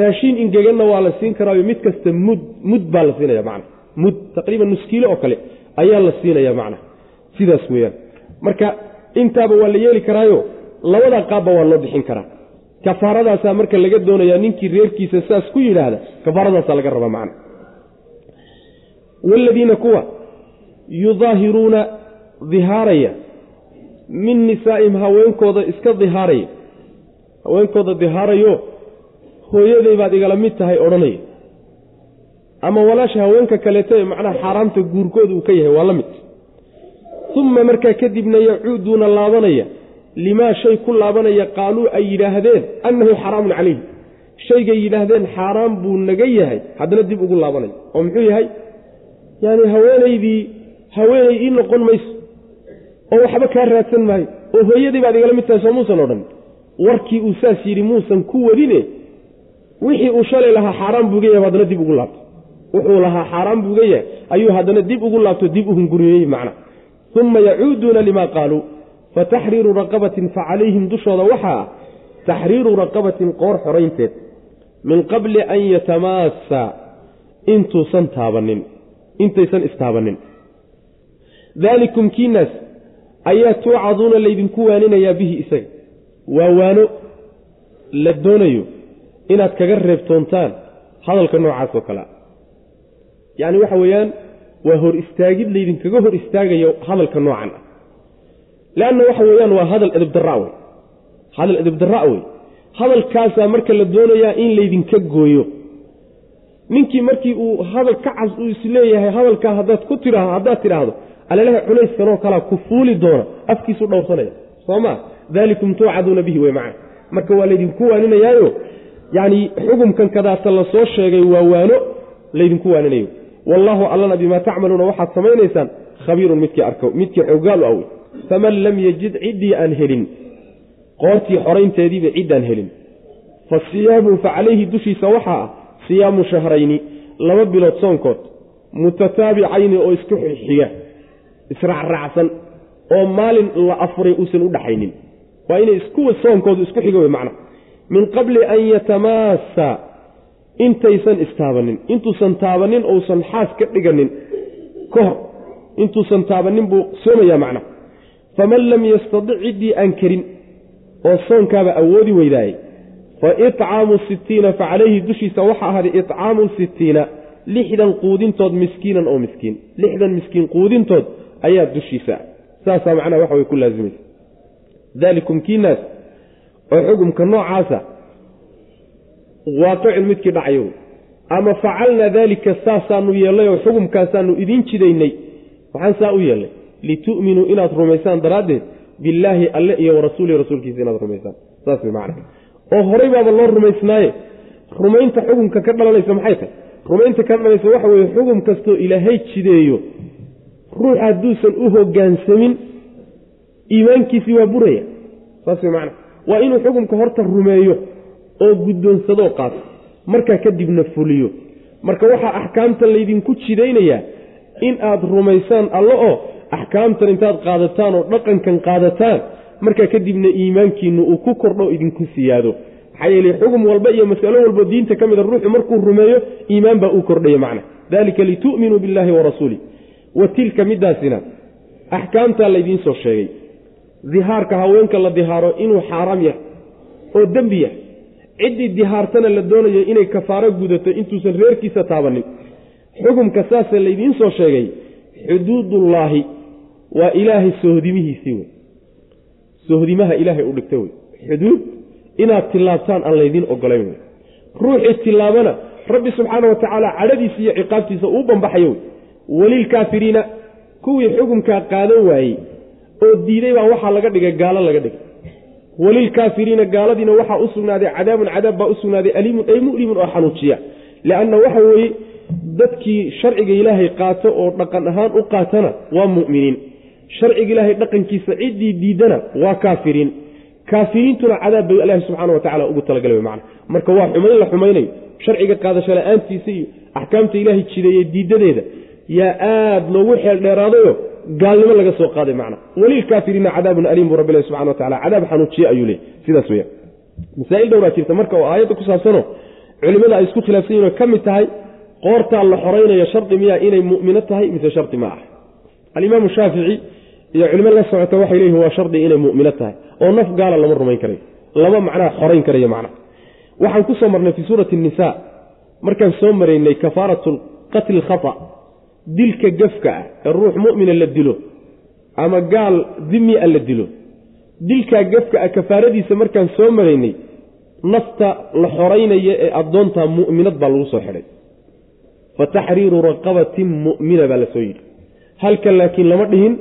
raashiin ingeganna waa la siin karaayo mid kasta mud mud baa la siinaya macna. Mud taqriiban nuskiilo oo kale ayaa la siinaya macna. Sidaas weeyaan. Marka intaaba waa la yeeli karaayo labadaa qaabba waa loo bixin karaa. Kafaaradaasaa marka laga doonayaa ninkii reerkiisa saas ku yidhaahda kafaaradaasaa laga rabaa macna. Waaladiina kuwa yudaahiruuna dihaaraya. Min nisaa'ihim haweenkooda iska dihaaraya. Haweenkooda dihaarayo hooyaday baad igala mid tahay odhanaya. Ama walaasha haweenka kaleeto ee macnaha xaaraamta guurkooda uu ka yahay waa la mid. Uma markaa kadibna yacuuduuna laabanaya. Limaa shay ku laabanaya qaaluu ay yidhaahdeen annahu xaraamun calayhi. Shaygay yidhaahdeen xaaraam buu naga yahay haddana dib ugu laabanaya. Oo muxuu yahay? Yaani haweenaydii haweenay ii noqon mayso oo waxba kaa raadsan maayo oo hooyadii baad igala mid tahay soo muusan odhan. Warkii uu saas yidhi muusan ku wadine. Wixii uu shalay lahaa xaaraan buuga yahay haddana dib ugu laabto. Wuxuu lahaa xaaraan buuga yahay ayuu haddana dib ugu laabto dib u hunguriyey macna. Uma yacuuduuna limaa qaaluu fataxriiru raqabatin fa calayhim dushooda waxaa ah taxriiru raqabatin qoor xoraynteed min qabli an yatamaasa intuusan taabanin intaysan istaabanin daalikum kiinaas ayaa tuucaduuna laydinku waaninayaa bihi isaga waa waano la doonayo inaad kaga reebtoontaan hadalka noocaas oo kalea yacni waxa weeyaan waa hor istaagid laydinkaga hor istaagayo hadalka noocan ah. Leanna waxa weeyaan waa hadal edibdarra wey hadal edibdarra wey hadalkaasaa marka la doonayaa in laydinka gooyo. Ninkii markii uu hadal ka cas uu is leeyahay hadalkaa haddaad ku tidha haddaad tidhaahdo alalaha culayskanoo kalaa ku fuuli doona afkiisu dhowrsanaya soo ma? Daalikum tuucaduuna bihi wey macana marka waa laydinku waaninayaayo yacni xukumkan kadaata la soo sheegay waa waano laydinku waaninayo. Wallaahu allana bimaa tacmaluuna waxaad samaynaysaan khabiirun midkii arko midkii xogaalu awy faman lam yajid ciddii aan helin qoortii xoraynteediiba ciddaan helin. Fa siyaamu fa calayhi dushiisa waxaa ah siyaamu shahrayni laba bilood soonkood mutataabicayni oo isku xiga israacraacsan oo maalin la afuray uusan u dhaxaynin. Waa inay iskuwa soonkoodu isku xiga wey macna. Min qabli an yatamaasa intaysan istaabanin. Intuusan taabanin ousan xaas ka dhiganin. Ka hor intuusan taabanin buu soomayaa macna. Faman lam yastadic ciddii aan karin oo soonkaaba awoodi weydaayey fa itcaamu sittiina fa calayhi dushiisa waxaa ahaaday itcaamu sittiina lixdan quudintood miskiinan oo miskiin. Lixdan miskiin quudintood ayaa dushiisa. Saasaa macnaha waxa way ku laasimaysa daalikum kiinaas oo xukumka noocaasa waaqicun midkii dhacayo ama facalnaa daalika saasaanu yeellay oo xukumkaasaanu idiin jidaynay. Waxaan saa u yeellay. Litu'minuu inaad rumaysaan daraaddeed billaahi alle iyo warasuulihi rasuulkiisa inaad rumaysaan. Saas way macna oo horay baaba loo rumaysnaaye. Rumaynta xukumka ka dhalanaysa maxay tahay? Rumaynta ka dhalanaysa waxa weeye xukum kastoo ilaahay jideeyo ruux hadduusan u hoggaansamin iimaankiisii waa buraya. Saas way macna. Waa inuu xukumka horta rumeeyo oo guddoonsadoo qaato. Markaa kadibna fuliyo. Marka waxaa axkaamtan laydinku jidaynayaa in aad rumaysaan alle oo axkaamtan intaad qaadataan oo dhaqankan qaadataan markaa kadibna iimaankiinnu uu ku kordho idinku siyaado. Maxaa yeele xugum walba iyo masalo walbo diinta ka mida ruuxu markuu rumeeyo iimaan baa u kordhaya macna. Dalika litu'minuu billaahi wa rasuulih wa tilka midaasina axkaamtaa laydiin soo sheegay. Dihaarka haweenka la dihaaro inuu xaaraam yahay oo dembi yahay. Ciddii dihaartana la doonayo inay kafaaro gudato intuusan reerkiisa taabanin. Xukumka saasa laydiin soo sheegay xuduudullaahi waa ilaahay sohdimihiisii wey. Sohdimaha ilaahay u dhigta wey. Xuduud inaad tillaabtaan aan laydiin ogolayn wey. Ruuxii tillaabana rabbi subxaana wa tacaala cadhadiisa iyo ciqaabtiisa uu bambaxayo wey welilkaafiriina kuwii xukumkaa qaadan waayey oo diiday baa waxaa laga dhigay gaalo laga dhigay. Walilkaafiriina gaaladiina waxaa u sugnaaday cadaabun cadaab baa u sugnaaday aliimun ay mu'limun oo xanuujiya. Lianna waxa weeye dadkii sharciga ilaahay qaato oo dhaqan ahaan u qaatana waa mu'miniin. Sharciga ilaahay dhaqankiisa ciddii diidana waa kaafiriin. Kaafiriintuna cadaab bay ilaahi subxaana wa ugu talagalay macna. Marka waa xumayn la xumaynayo sharciga qaadasho la'aantiisa iyo axkaamta ilaahay jideeye diidadeeda yaa aada loogu xeel dheeraadayo gaalnimo laga soo qaaday macna. Walilkaafiriina cadaabun aliim buu rabbi ilahi subxana wa tacala cadaab xanuujiye ayuu leey sidaas weya masaa'il dhowraa jirta marka oo aayadda ku saabsano culimmada ay isku khilaafsan yihiin oo ka mid tahay qoortaa la xoraynayo shardi miyaa inay mu'mino tahay mise shardi ma ah alimaamu shaafici iyo culimo la socota waxay leeyihiin waa shardi inay mu'mino tahay oo naf gaala lama rumayn karayo lama macnaha xorayn karayo macna waxaan ku soo marnay fii suurati nisa markaan soo maraynay kafaaratu qatli khata dilka gafka ah ee ruux mu'mina la dilo ama gaal dimia la dilo. Dilkaa gafka ah kafaaradiisa markaan soo maraynay nafta la xoraynaya ee addoonta mu'minad baa lagu soo xidhay. Fa taxriiru raqabatin mu'mina baa la soo yidhi. Halka laakiin lama dhihin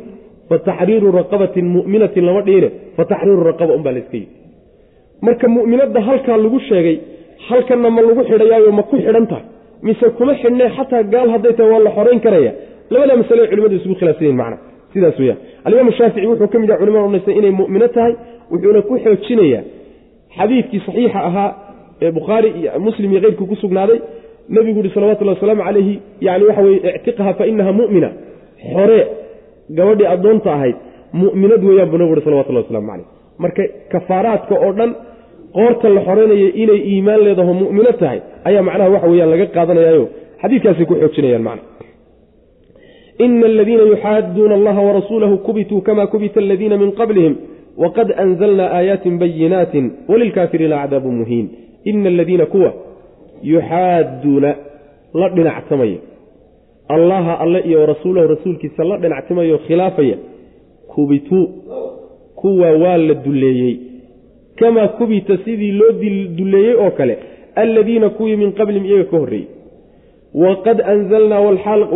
fa taxriiru raqabatin mu'minatin lama dhihine fa taxriiru raqaba unbaa layska yidhi. Marka mu'minadda halkaa lagu sheegay halkanna ma lagu xidhayaayo ma ku xidhan tahay mise kuma xidhnee xataa gaal hadday tahay waa la xorayn karaya. Labada masale culimadu isugu khilaafsan yihiin macna. Sidaas weyaan alimaamu shaafici wuxuu ka mid yaha culimada odhanaysa inay mu'mino tahay wuxuuna ku xoojinayaa xadiidkii saxiixa ahaa ee bukhaari iyo muslim iyo keyrkii ku sugnaaday. Nebigu uhi salawatullahi wasalaamu calayhi yani waxa weye ictiqha fa inaha mu'mina. Xore gabadhii addoonta ahayd mu'minad weeyaan buu nabigu uhi salawatullahi waslamu calayh marka kafaaraadka oo dhan qoorta la xoreynaya inay iimaan leedaho mu'mino tahay ayaa macnaha waxa weyaan laga qaadanayaayo. Xadiidkaasay ku xoojinayaan macna. Ina aladiina yuxaaduuna allaha warasuulahu kubituu kama kubita aladiina min qablihim waqad anzalna aayaatin bayinaatin walilkaafiriina acdaabu muhiin. Ina aladiina kuwa yuxaaduuna la dhinactamaya. Allaha alle iyo warasuulahu rasuulkiisa la dhinactamayo khilaafaya. Kubituu kuwa waa la dulleeyey kamaa kubita sidii loo dulleeyey oo kale aladiina kuwii min qablihim iyaga ka horreeyey waqad anzalnaa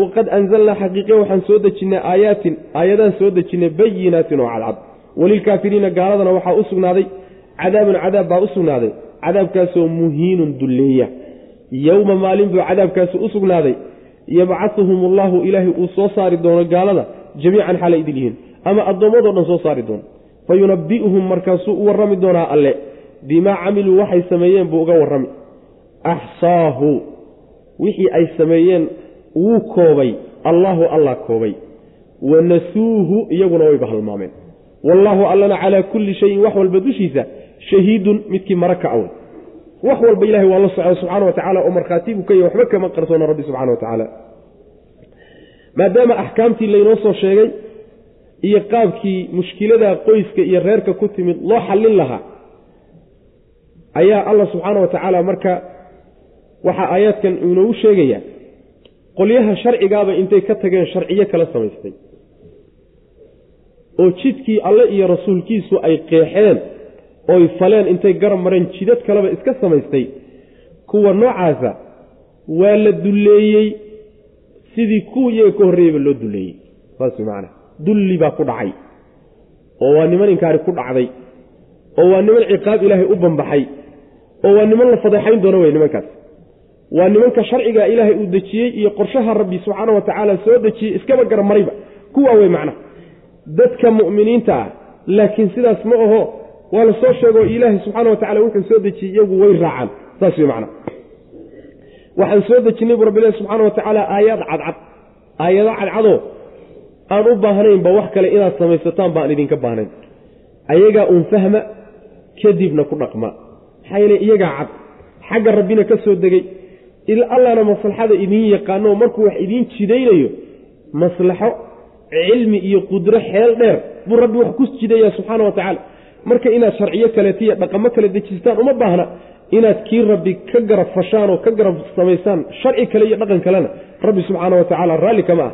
waqad anzalnaa xaqiiqe waxaan soo dejinnay aayaatin aayadaan soo dejinnay bayinaatin oo cadcad walilkaafiriina gaaladana waxaa u sugnaaday cadaabun cadaab baa u sugnaaday cadaabkaasoo muhiinun dulleeya yowma maalin buu cadaabkaasi u sugnaaday yabcahuhum allahu ilaahay uu soo saari doono gaalada jamiican xalay idil yihiin ama addoommadoo dhan soo saari doono fa yunabi'uhum markaasuu u warrami doonaa alle. Bimaa camiluu waxay sameeyeen buu uga warrami. Axsaahu. Wixii ay sameeyeen wuu koobay. Allaahu allah koobay. Wa nasuuhu iyaguna wayba halmaameen wallaahu allana calaa kulli shayin wax walba dushiisa shahiidun midkii mara ka awn wax walba ilahay waa la socda subxaana wa tacala oo markhaatigu ka yahy waxba kama qarsoona rabbi subxana wa tacaala. Maadaama axkaamtii laynoo soo sheegay iyo qaabkii mushkilada qoyska iyo reerka ku timid loo xallin lahaa ayaa allah subxaana wa tacaala marka waxaa aayaadkan inoogu sheegayaa qolyaha sharcigaaba intay ka tageen sharciyo kala samaystay oo jidkii alle iyo rasuulkiisu ay qeexeen oy faleen intay garab mareen jidad kaleba iska samaystay kuwa noocaasa waa la dulleeyey sidii kuwa iyaga ka horreeyeyba loo dulleeyey saas way macana dulli baa ku dhacay oo waa niman inkaari ku dhacday oo waa niman ciqaab ilaahay u bambaxay oo waa niman la fadeexayn doono wey nimankaas. Waa nimanka sharciga ilaahay uu dejiyey iyo qorshaha rabbi subxaana wa tacaala soo dejiyey iskaba garamarayba kuwaa wey macnaha dadka mu'miniinta ah laakiin sidaas ma aho waa la soo sheegoo ilaahay subxaana wa tacala wuxuu soo dejiyey iyagu way raacaan. Saas wey macnaha waxaan soo dejinnay bu rabbilahi subxaana wa tacaala aayaad cadcad aayado cadcadoo aan u baahnaynba wax kale inaad samaysataan baan idinka baahnayn. Ayagaa uun fahma kadibna ku dhaqma. Maxaa yeele iyagaa cad. Xagga rabbina ka soo degay. Allana maslaxada idiin yaqaano markuu wax idiin jidaynayo maslaxo cilmi iyo qudro xeel dheer buu rabbi wax ku jidaya subxaana wa tacaala. Marka inaad sharciyo kaleetiyo dhaqamo kale dejistaan uma baahna inaad kii rabbi ka garab fashaan oo ka garab samaysaan sharci kale iyo dhaqan kalena rabbi subxaana wa tacaala raalli kama ah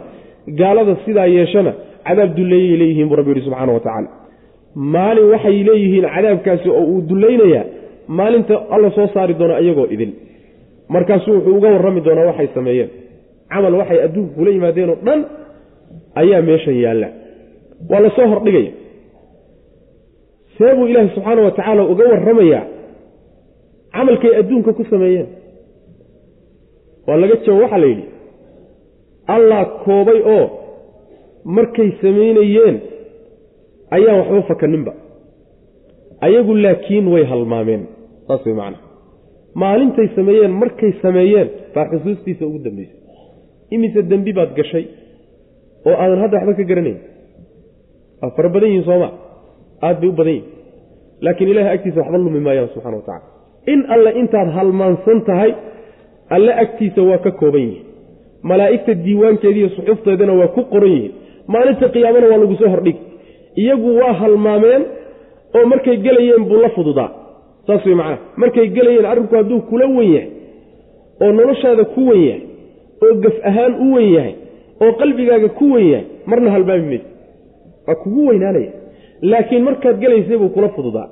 gaalada sidaa yeeshana cadaab dulleeyay leeyihiin buu rabbi yihi subxaana wa tacaala. Maalin waxay leeyihiin cadaabkaasi oo uu dullaynayaa maalinta alla soo saari doono iyagoo idin. Markaasuu wuxuu uga warrami doonaa waxay sameeyeen. Camal waxay adduunka kula yimaadeen oo dhan ayaa meeshan yaalla. Waa la soo hordhigaya. See buu ilaahi subxaana wa tacaala uga warramayaa camalkay adduunka ku sameeyeen. Waa laga jawaab waxaa la yidhi allah koobay oo markay samaynayeen ayaan waxba fakaninba. Ayagu laakiin way halmaameen saas way macana maalintay sameeyeen markay sameeyeen baa xusuustiisa ugu dambaysay imise dembi baad gashay oo aadan hadda waxba ka garanayn? Waa fara badan yihiin sooma aad bay u badan yihiin laakiin ilahay agtiisa waxba lumi maayaan subxana wa tacala in alle intaad halmaansan tahay alle agtiisa waa ka kooban yihiin malaa'igta diiwaankeediiyo suxufteedana waa ku qoran yihiin. Maalinta qiyaamana waa lagu soo hordhigi iyagu waa halmaameen oo markay gelayeen buu la fududaa. Saas way macnaha. Markay gelayeen arrinku hadduu kula wen yahay oo noloshaada ku wen yahay oo gaf ahaan u wen yahay oo qalbigaaga ku wen yahay marna halmaami maysa waa kugu weynaanaya. Laakiin markaad gelaysay buu kula fududaa.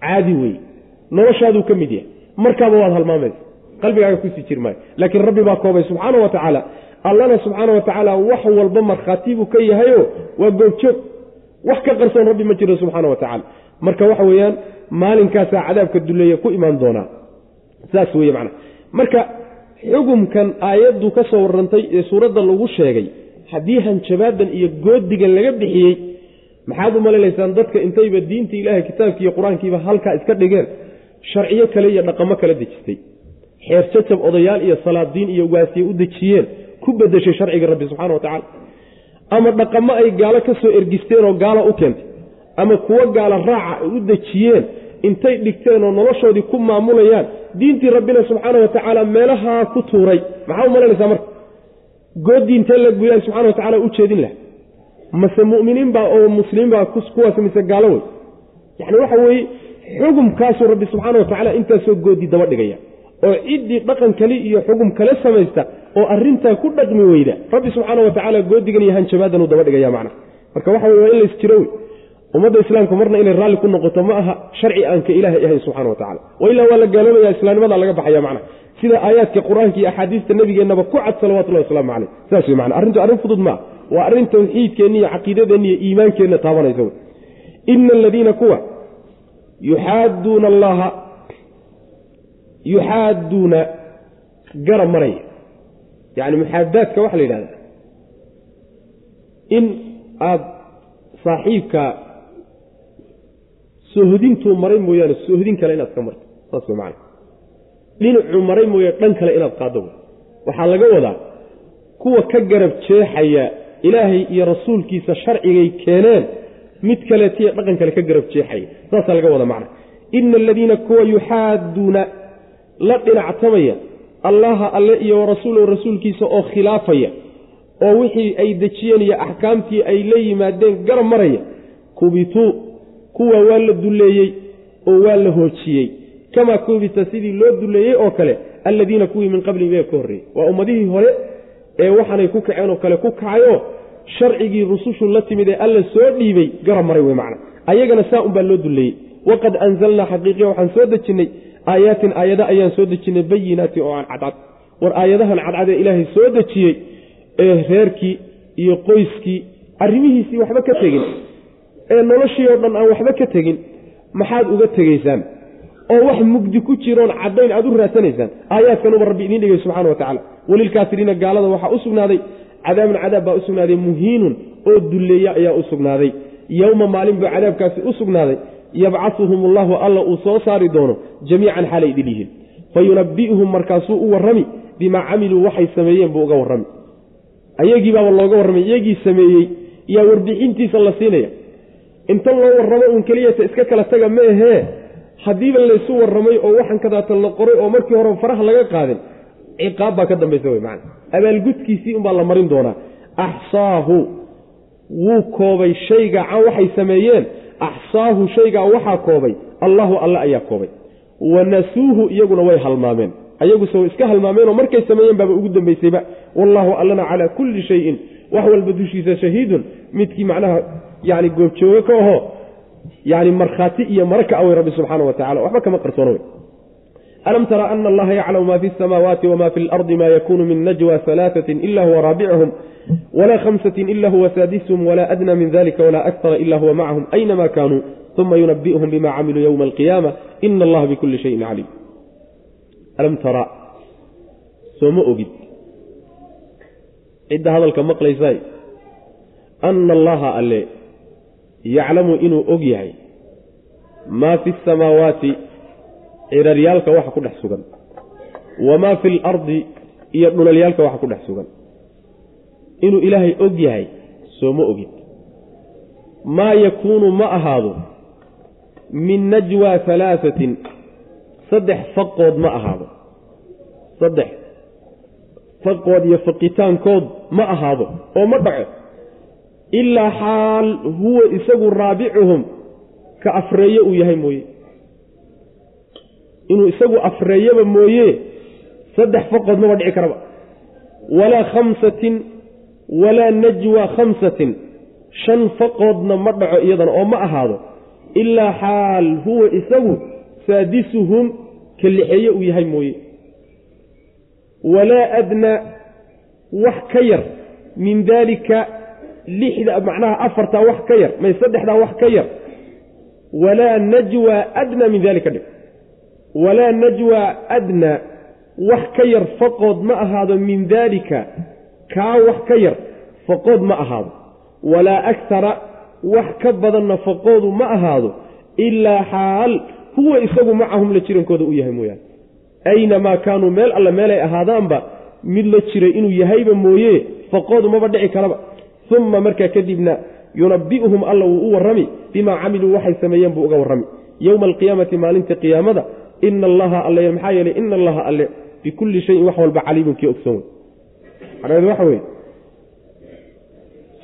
Caadi wey noloshaaduu ka mid yahay. Markaaba waad halmaamaysa qalbigaaga ku sii jir maayo laakiin rabbi baa koobay subxaana wa tacaala. Allana subxaana wa wax walba markhaati buu ka yahayo waa googjoog wax ka qarsoon rabbi ma jiro subxaana wa marka waxa weeyaan maalinkaasaa cadaabka duleeya ku imaan doonaa. Saas weye macana marka xugumkan aayaddu ka soo warrantay ee suuradda lagu sheegay haddii hanjabaadan iyo goodigan laga bixiyey maxaad u malinaysaan dadka intayba diinta ilaahay kitaabki iyo qur'aankiiba halkaa iska dhigeen? Sharciyo kale iyo dhaqamo kala dejistay xeer jajab odayaal iyo salaadiin iyo waasiye u dejiyeen ku bedeshay sharciga rabbi subxana wa tacaala. Ama dhaqamo ay gaalo ka soo ergisteen oo gaalo u keentay ama kuwo gaalo raaca ay u dejiyeen intay dhigteen oo noloshoodii ku maamulayaan diintii rabbina subxaana wa tacaala meelahaa ku tuuray. Maxaa u malaynaysaa marka? Goodii intee la guyahay subxana wa tacala u jeedin laha mase mu'miniin baa oo muslimiin baa kuwaas mise gaalo wey. Yacni waxa weeye xugumkaasuu rabbi subxaana wa tacaala intaasoo goodi daba dhigaya oo ciddii dhaqan kale iyo xugum kale samaysta oo arintaa ku dhaqmi weyda. Rabbi subxaana wa tacaala goodigan iyo hanjabaadan uu daba dhigaya macna. Marka waxa wey waa in lays wey ummadda islaamka marna inay raalli ku noqoto ma aha sharci aanka ilaahay ahayn subxana wa tacala wa ilaa waa la gaaloobaya islaamnimada laga baxaya macna. Sida aayaadka qur'aanka iyo axaadiista nabigeennaba ku cad salawatullahi wasalaamu caleyh saas wey mana arrintu arrin fudud maa waa arrin tawxiidkeenna iyo caqiidadeenna iyo iimaankeenna taabanaysa wey ina aladiina kuwa yuxaaduuna allaha yuxaaduuna garab maraya yacni muxaadaadka waxaa la yidhahdaa in aada saaxiibka soohodintuu maray mooyaane soohodin kale inaad ka marto. Saas macana dhinacuu maray mooye dhan kale inaad qaaddo waxaa laga wadaa kuwa ka garab jeexaya ilaahay iyo rasuulkiisa sharcigay keeneen mid kaleetiyo dhaqan kale ka garab jeexaya. Saasaa laga wada macna. Ina aladiina kuwa yuxaaduuna la dhinactamaya allaha alle iyo warasuulahu rasuulkiisa oo khilaafaya oo wixii ay dejiyeen iyo axkaamtii ay la yimaadeen garab maraya kubituu kuwa waa la dulleeyey oo waa la hoojiyey. Kamaa kubita sidii loo dulleeyey oo kale alladiina kuwii min qablihim ee ka horreeyey. Waa ummadihii hore ee waxaanay ku kaceen oo kale ku kacayoo sharcigii rusushu la timid ee alla soo dhiibay garab maray wey macna. Ayagana saa unbaa loo dulleeyey. Waqad anzalnaa xaqiiqiya waxaan soo dejinnay aayaatin aayada ayaan soo dejinnay bayinaatin oo aan cadcad. War aayadahan cadcad ee ilaahay soo dejiyey ee reerkii iyo qoyskii arrimihiisii waxba ka tegin ee noloshii oo dhan aan waxba ka tegin maxaad uga tegaysaan? Oo wax mugdi ku jiroon caddayn aad u raadsanaysaan? Aayaadkanuba rabbi idiin dhigay subxana wa tacaala. Welilkaafiriina gaalada waxaa u sugnaaday cadaabun cadaab baa u sugnaaday muhiinun oo dulleeya ayaa u sugnaaday. Yowma maalin buu cadaabkaasi u sugnaaday yabcahuhum allahu alla uu soo saari doono jamiican xaalay idin yihiin. Markaasuu u warrami bimaa camiluu waxay sameeyeen buu uga warrami. Ayagii baaba looga warramay iyagii sameeyey yaa warbixintiisa la siinaya. Inta loo warramo uun keliyata iska kala taga ma ahee. Haddiiba laysu warramay oo waxan kadaata la qoray oo markii hore faraha laga qaadin ciqaab baa ka dambaysa wey macana abaalgudkiisii unbaa la marin doonaa. Axsaahu wuu koobay shayga can waxay sameeyeen axsaahu shaygaa waxaa koobay allahu alle ayaa koobay. Wanasuuhu iyaguna way halmaameen. Ayaguse way iska halmaameenoo markay sameeyeen baaba ugu dambaysayba wallaahu allana calaa kulli shayin wax walba dushiisa shahiidun midkii macnaha yani goobjooge ka aho yani markhaati iyo mara ka awey rabbi subxaana wa tacala waxba kama qarsoona wey alam tara ana allaha yaclamu ma fi samaawaati wma fi lardi ma yakunu min najwa alaaatin ila huwa raabicuhum wla hamsatin ila huwa saadisuhum wla adna min dalika wla akara ila huwa macahum aynama kanuu uma yunabi'uhum bima camiluu ywma alqiyaama ina allaha bikuli shayin caliim alam tara soo ma ogid cidda hadalka maqlaysaay ana allaha alle yaclamu inuu og yahay maa fi samaawaati ciraryaalka waxa ku dhex sugan wamaa fi lardi iyo dhulalyaalka waxa ku dhex sugan inuu ilaahay og yahay soo ma ogid maa yakuunu ma ahaado min najwa halaasatin saddex faqood ma ahaado. Saddex faqood iyo faqitaankood ma ahaado oo ma dhaco. Ilaa xaal huwa isagu raabicuhum ka afreeye uu yahay mooye. Inuu isagu afreeyaba mooye saddex faqood maba dhici karaba. Walaa khamsatin walaa najwa khamsatin shan faqoodna ma dhaco iyadana oo ma ahaado ilaa xaal huwa isagu saadisuhum ka lixeeye uu yahay mooye. Walaa adnaa wax ka yar min daalika lixda macnaha afartaa wax ka yar may saddexdaa wax ka yar walaa najwa adnaa min dalika dhig walaa najwa adnaa wax ka yar faqood ma ahaado min daalika kaa wax ka yar faqood ma ahaado. Walaa aktara wax ka badanna faqoodu ma ahaado ilaa xaal huwa isagu macahum la jirankooda u yahay mooyaane. Aynamaa kaanuu meel alle meelay ahaadaanba mid la jiray inuu yahayba mooye faqoodu maba dhici karaba. Uma markaa kadibna yunabi'uhum alla wuu u warrami bimaa camiluu waxay sameeyeen buu uga warrami. Yowma alqiyaamati maalinta qiyaamada ina allaha alle maxaa yeelay ina allaha alle bikulli shayin wax walba caliimun kii ogsoon. wey macnaheedu waxa weye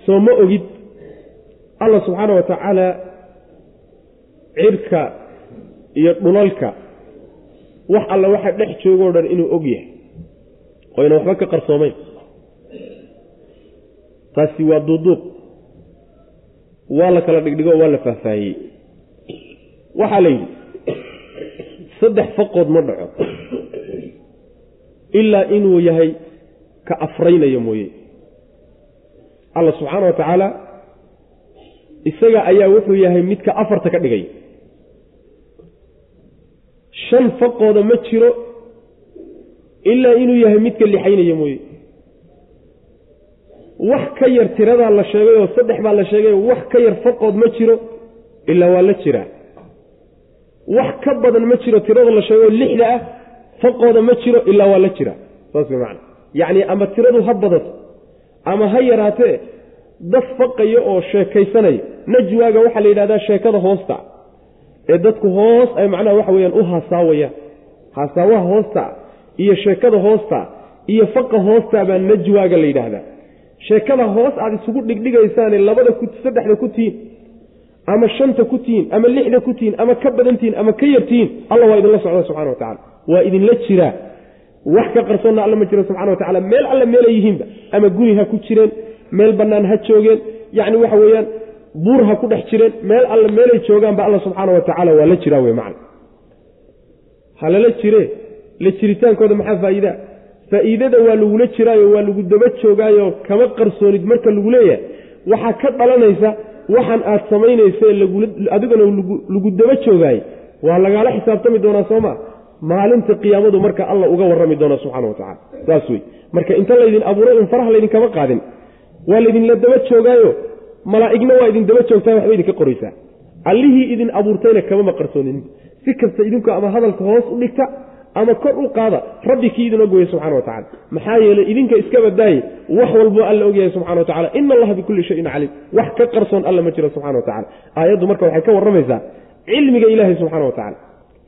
soo ma ogid alla subxaana wa tacaala cirka iyo dhulalka. Wax alla waxa dhex joogoo dhan inuu og yahay. Oyna waxba ka qarsoomayn. Taasi waa duuduuq waa la kala dhigdhigo waa la faahfaahiyey. Waxaa la yidhi saddex faqood ma dhaco. Ilaa inuu yahay ka afraynayo mooye. Alla subxaana wa tacaala isaga ayaa wuxuu yahay midka afarta ka dhigay. Shan faqooda ma jiro ilaa inuu yahay midka lixaynaya mooye. Wax ka yar tiradaa la sheegay oo saddex baa la sheegay wax ka yar faqood ma jiro ilaa waa la jiraa wax ka badan ma jiro tirada la sheegay oo lixda ah faqooda ma jiro ilaa waa la jiraa saas way macana yacni ama tiradu ha badato ama ha yaraatee dad faqaya oo sheekaysanaya najwaaga waxaa la yidhahdaa sheekada hoosta ee dadku hoos ay macnaha waxa weyaan u haasaawayaan haasaawaha hoosta iyo sheekada hoosta iyo faqa hoosta baa najwaaga la yidhaahdaa. Sheekada hoos aad isugu dhigdhigaysaane labada saddexda ku tihiin ama shanta ku tihiin ama lixda ku tihiin ama ka badantihiin ama ka yartihiin alla waa idinla socda subxana wa tacala waa idinla jiraa wax ka qarsoonna alla ma jiro subxana wa tacala meel alle meelay yihiinba ama guri ha ku jireen meel bannaan ha joogeen yacni waxa weeyaan buur ha ku dhex jireen meel alle meelay joogaanba alla subxaana wa tacaala waa la jiraa wey macna ha lala jire la jiritaankooda maxaa faa'iidaa faa'iidada waa lagula jiraayo waa lagu daba joogaayo kama qarsoonid marka lagu leeyahay. Waxaa ka dhalanaysa waxaan aad samaynaysa adigana lagu daba joogaay waa lagaala xisaabtami doonaa sooma maalinta qiyaamadu marka alla uga warrami doona subxana wa tacala saas wey marka inta laydin abuuray un faraha laydinkama qaadin. Waa laydinla daba joogaayo malaa'igna waa idin daba joogtaa waxba idinka qoraysaa. Allihii idin abuurtayna kamama qarsoonin. Si kasta idinku ama hadalka hoos u dhigta ama kor u qaada rabbi kii idin ogweye subxana wa tacala maxaa yeelay idinka iska badaaye wax walboo alla ogyahay subxana wa tacala ina allaha bikulli shayin caliim wax ka qarsoon alla ma jiro subxana wa tacala aayaddu marka waxay ka warramaysaa cilmiga ilaahay subxana wa tacala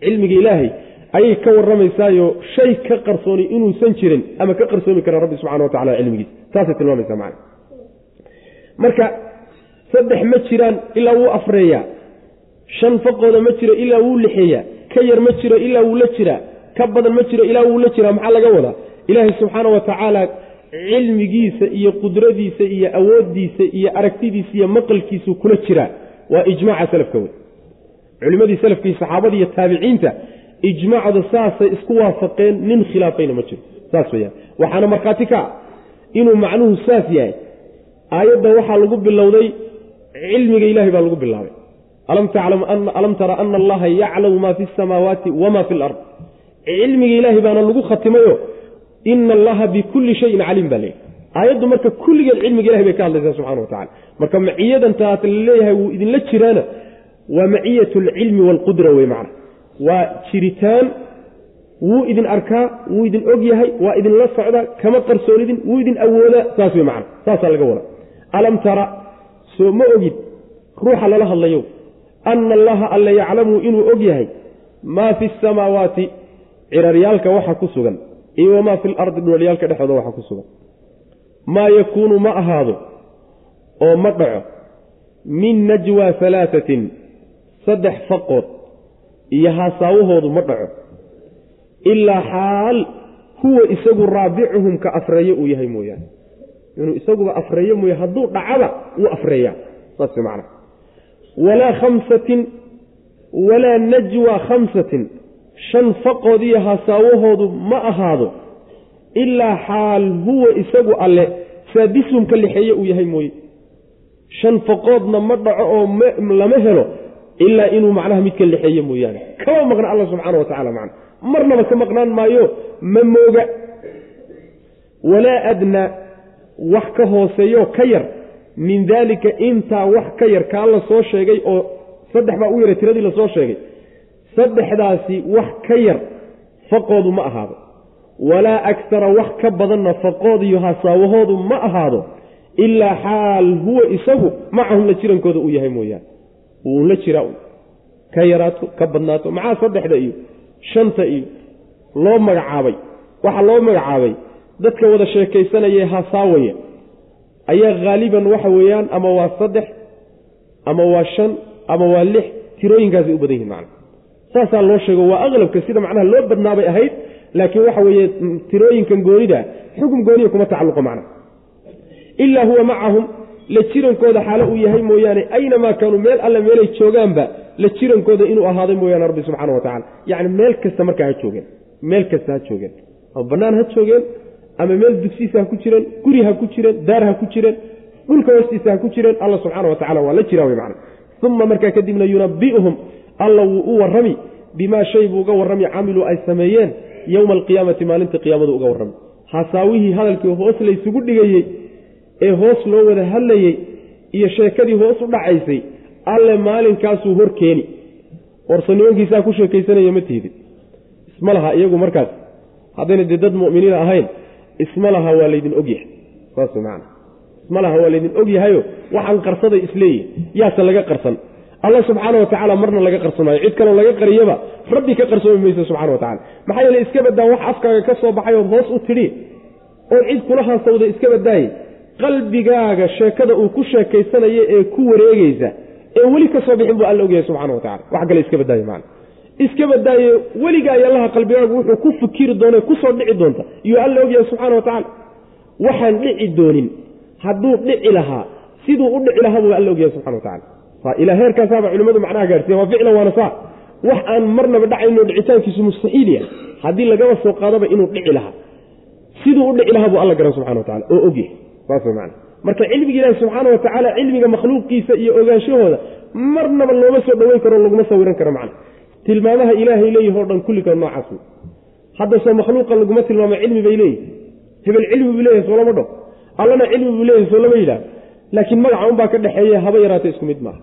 cilmiga ilaahay ayay ka warramaysaayo shay ka qarsooni inuusan jirin ama ka qarsoomi kara rabbi subxana wa tacala cilmigiisa taasay tilmaamaysaa macana marka saddex ma jiraan ilaa wuu afreeyaa. Shan faqooda ma jiro ilaa wuu lixeeyaa. Ka yar ma jiro ilaa wuu la jiraa. Ka badan ma jiro ilaa wuu la jiraa. Maxaa laga wadaa? Ilaahay subxaana wa tacaala cilmigiisa iyo qudradiisa iyo awooddiisa iyo aragtidiisa iyo maqalkiisuu kula jiraa. Waa ijmaaca salafka wey culimmadii salafka iyo saxaabada iyo taabiciinta ijmaacda saasay isku waafaqeen nin khilaafayna ma jiro. Saas weyaan waxaana markhaati ka inuu macnuhu saas yahay. Aayadda waxaa lagu bilowday cilmiga ilahay baa lagu bilaabay. Alam tara ana allaha yaclamu maa fi samaawaati wama fi lard cilmiga ilaahay baana lagu khatimayo ina allaha bikulli shayin caliim baa leeyahy aayaddu marka kulligeed cilmiga ilahay bay ka hadlaysaa subxana wa tacala marka maciyadan taas la leeyahay wuu idinla jiraana. Waa maciyat alcilmi waalqudra wey macna waa jiritaan wuu idin arkaa wuu idin og yahay waa idinla socdaa kama qarsoonidin wuu idin awoodaa saas wey macna saasaa laga wada alam tara soo ma ogid ruuxa lala hadlayo ana allaha alle yaclamu inuu og yahay maa fi samaawaati ciraryaalka waxa ku sugan iyo wamaa fi lardi dhulaliyaalka dhexooda waxa ku sugan. Maa yakuunu ma ahaado oo ma dhaco min najwa halaatatin saddex faqood iyo haasaawahoodu ma dhaco. Ilaa xaal huwa isagu raabicuhum ka afreeye uu yahay mooyaane. Inuu isaguba afreeye mooye hadduu dhacaba wuu afreeyaa. Saas macna walaa khamsatin walaa najwa khamsatin. Shan faqood iyo hasaawahoodu ma ahaado. Ilaa xaal huwa isagu alle saadisum ka lixeeye uu yahay mooye. Shan faqoodna ma dhaco oo lama helo ilaa inuu macnaha mid ka lixeeye mooyaane. Kama maqna alla subxaana wa tacala macna. Marnaba ka maqnaan maayo ma mooga. Walaa adnaa wax ka hooseeyo ka yar. Min daalika intaa wax ka yar kaa la soo sheegay oo saddex baa u yaray tiradii la soo sheegay. Saddexdaasi wax ka yar faqoodu ma ahaado. Walaa aktara wax ka badanna faqoodiyo hasaawahoodu ma ahaado. Ilaa xaal huwa isagu macahum la jirankooda uu yahay mooyaane uun la jiraa. Ka yaraato ka badnaato maxaa saddexda iyo shanta iyo loo magacaabay? Waxaa loo magacaabay dadka wada sheekaysanaya hasaawaya ayaa haaliban waxa weeyaan ama waa saddex ama waa shan ama waa lix tirooyinkaasay u badan yihiin macna. Saasaa loo sheego waa aqlabka sida macnaha loo badnaabay ahayd laakiin waxa weeye tirooyinkan goonida xukun gooniya kuma tacalluqo macna. Ilaa huwa macahum la jirankooda xaalo uu yahay mooyaane aynamaa kaanuu meel alle meelay joogaanba la jirankooda inuu ahaaday mooyaane rabbi subxaana wa tacala yacni meel kasta markaa ha joogeen meel kasta ha joogeen. Ama bannaan ha joogeen ama meel dugsiisa ha ku jireen guri ha ku jireen daar ha ku jireen dhulka hoostiisa ha ku jireen alla subxaana wa tacala waa la jiraa wey macna uma markaa kadibna yunabi'uhum alla wuu u warrami bimaa shay buu uga warrami camiluu ay sameeyeen yowma alqiyaamati maalinta qiyaamadu uga warrami. Hasaawihii hadalkii hoos laysugu dhigayey ee hoos loo wada hadlayey iyo sheekadii hoos u dhacaysay alle maalinkaasuu hor keeni. Warse ku sheekaysanaya ma tiidin isma laha iyagu markaas. Haddayna dee dad mu'miniina ahayn isma laha waa laydin ogyahay saas man isma laha waa laydin ogyahayo waxaan qarsaday isleeyihin yaase laga qarsan. Alla subxaana wa tacaala marna laga qarsamaayo cid kaloo laga qariyaba rabbi ka qarsoomi mayso subxana wa tacala maxaa yeele iska badaa wax afkaaga ka soo baxay ood hoos u tidhi oo cid kula haasawda iska badaaye qalbigaaga sheekada uu ku sheekaysanayo ee ku wareegeysa ee weli ka soo bixin buu alla ogyahay subxana wa tacala wax kale iska badaaye man iska badaaye weligaa yallaha qalbigaagu wuxuu ku fikiri doona ku soo dhici doonta. Iyuu alla ogyahay subxana wa tacaala. Waxaan dhici doonin hadduu dhici lahaa siduu u dhici lahaa buu alla ogyahay subxana wa tacala ilaa heerkaasaaba culimmadu macnaha gaarsiiya waa ficlan waana saa. Wax aan marnaba dhacayno dhicitaankiisu mustaxiil yahay. Haddii lagaba soo qaadaba inuu dhici lahaa siduu u dhici lahaa buu alla garan subxana wa tacala oo ogyahay saas man marka cilmiga ilaahi subxaana wa tacaala cilmiga makhluuqiisa iyo ogaanshahooda marnaba looma soo dhoweyn karo laguma sawiran karo macna tilmaamaha ilaahay leeyahi o dhan kulligood noocaas wey haddasoo makhluuqa laguma tilmaamo cilmi bay leeyihi hebel cilmi buu leeyahay soo lama dho. Allana cilmi buu leeyahay soo lama yidhaah. Laakiin magaca unbaa ka dhexeeya haba yaraata isku mid maaha.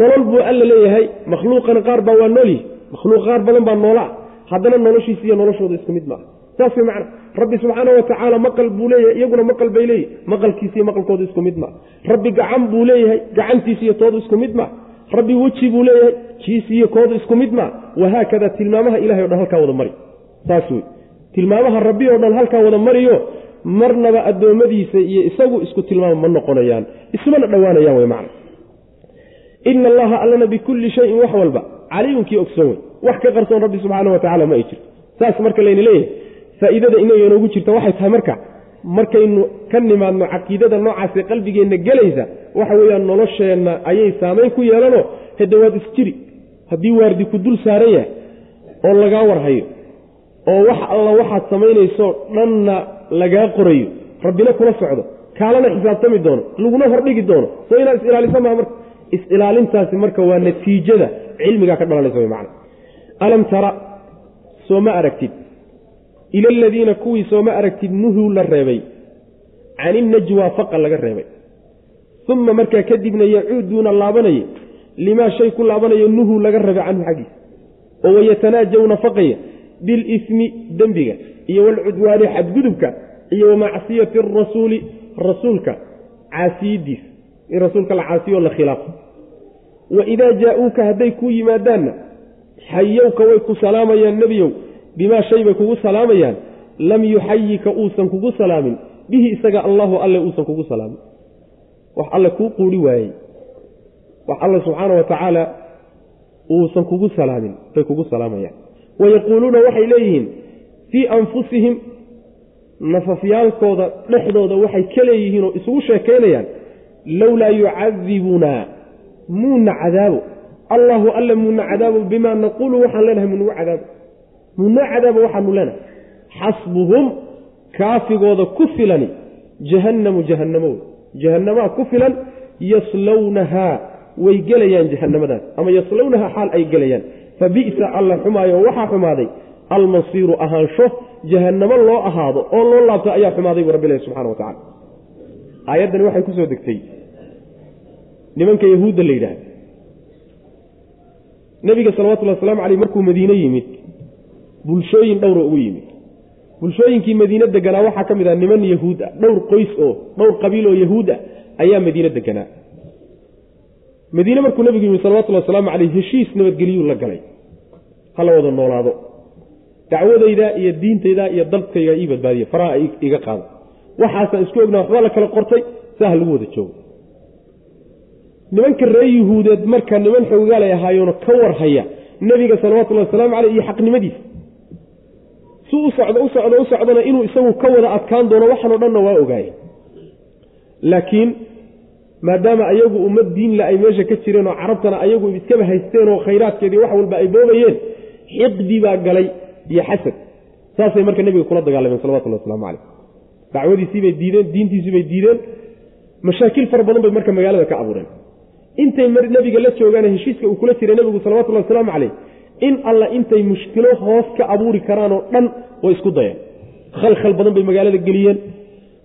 Nolol buu alla leeyahay makhluuqana qaar baa waa noolyihi makhluuq qaar badan baa noola haddana noloshiisa iyo noloshooda isku mid maaha. Saas way macna rabbi subxaana wa tacaala maqal buu leeyahay iyaguna maqal bay leeyihi maqalkiisa iyo maqalkooda isku mid maaha rabbi gacan buu leeyahay gacantiisa iyo toodu isku mid maaha rabbi weji buu leeyahay jiis iyo koodu isku mid maaha wahaakada tilmaamaha ilahay o dhan halkaa wada mari. Saas wey tilmaamaha rabbi oo dhan halkaa wada mariyo marnaba addoommadiisa iyo isagu isku tilmaama ma noqonayaan. Ismana dhowaanayaan wey macna. Ina allaha allana bikulli shayin wax walba. Caliimkii ogsoon wey wax ka qarsoon rabbi subxaana wa tacala ma ay jirto. Saas marka layna leeyahay faa'iidada inaga inoogu jirta waxay tahay marka markaynu ka nimaadno caqiidada noocaasee qalbigeenna gelaysa waxa weeyaan nolosheenna ayay saamayn ku yeelanoo hadawaad isjiri haddii waardi ku dul saaran yahay oo lagaa warhayo oo wax alla waxaad samaynayso dhanna lagaa qorayo rabbina kula socdo kaalana xisaabtami doono laguna hordhigi doono soo inaad is-ilaalisa maa marka. Is-ilaalintaasi marka waa natiijada cilmigaa ka dhalanaysa way macna. Alam tara soo ma aragtid ila aladiina kuwii soo ma aragtid nuhuu la reebay can innajwaa faqa laga reebay uma markaa kadibna yacuuduuna laabanaya limaa shay ku laabanaya nuhuu laga reebay canhu xaggiisa oo wayatanaajawna faqaya bilismi dembiga iyo walcudwaani xadgudubka iyo wamacsiyati arasuuli rasuulka caasiyadiisa in rasuulka la caasiyo la khilaafo wa idaa jaa-uuka hadday kuu yimaadaanna xayowka way ku salaamayaan nebiyow bimaa shay bay kugu salaamayaan lam yuxayika uusan kugu salaamin. Bihi isaga allahu alle uusan kugu salaamin. Wax alle kuu quuri waayey. Wax alle subxaana wa tacaala uusan kugu salaamin bay kugu salaamayaan. Wayaquuluuna waxay leeyihiin fii anfusihim nafafyaalkooda dhexdooda waxay ka leeyihiin oo isugu sheekaynayaan lowlaa yucadibunaa muuna cadaabo allahu alle muuna cadaabo bimaa naquulu waxaan leenahay munagu cadaabo muunoo cadaabo waxaanu leenahay. Xasbuhum kaafigooda ku filani jahannamu jahannamo jahannamaa ku filan yaslownahaa way gelayaan jahannamadaas. Ama yaslownahaa xaal ay gelayaan. Fa bi'sa alla xumaayo waxaa xumaaday almasiiru ahaansho jahannamo loo ahaado oo loo laabto ayaa xumaaday buu rabbi ilahi subxana wa tacala aayaddani waxay ku soo degtay. Nimanka yahuudda la yidhaahda nebiga salawatullhi waslamu caleyh markuu madiine yimid bulshooyin dhowra ugu yimid. Bulshooyinkii madiine deganaa waxaa ka mid ah niman yahuud ah dhowr qoys oo dhowr qabiil oo yahuud ah ayaa madiine deganaa. Madiine markuu nebigu yimid salawatullhi wasalaamu caleyh heshiis nabadgeliyuu la galay. Hala wada noolaado. Dacwadayda iyo diintayda iyo dalkayga ii badbaadiya. Faraha iga qaado. Waxaasaan isku ognaa waxba la kala qortay saa ha lagu wada joogo. Nimanka reer yuhuudeed marka niman xoogaalay ahaayeenoo ka warhaya nebiga salawatullahi wasalaamu caleyh iyo xaqnimadiisa si u socdo u socdo u socdona inuu isagu ka wada adkaan doono waxanoo dhanna waa ogaayeen laakiin maadaama ayagu ummad diinle ay meesha ka jireen oo carabtana ayagu iskaba haysteen oo khayraadkeedii wax walba ay boobayeen xiqdi baa galay iyo xasad. Saasay marka nebiga kula dagaalameen salawatullahi waslamu caleyh dacwadiisiibay diideen diintiisiibay diideen mashaakil fara badan bay marka magaalada ka abuureen. Intay nebiga la joogaan heshiiska uu kula jiray nebigu salawatullahi wasalaamu caleyh in alla intay mushkilo hoos ka abuuri karaanoo dhan way isku dayeen. Khalkhal badan bay magaalada geliyeen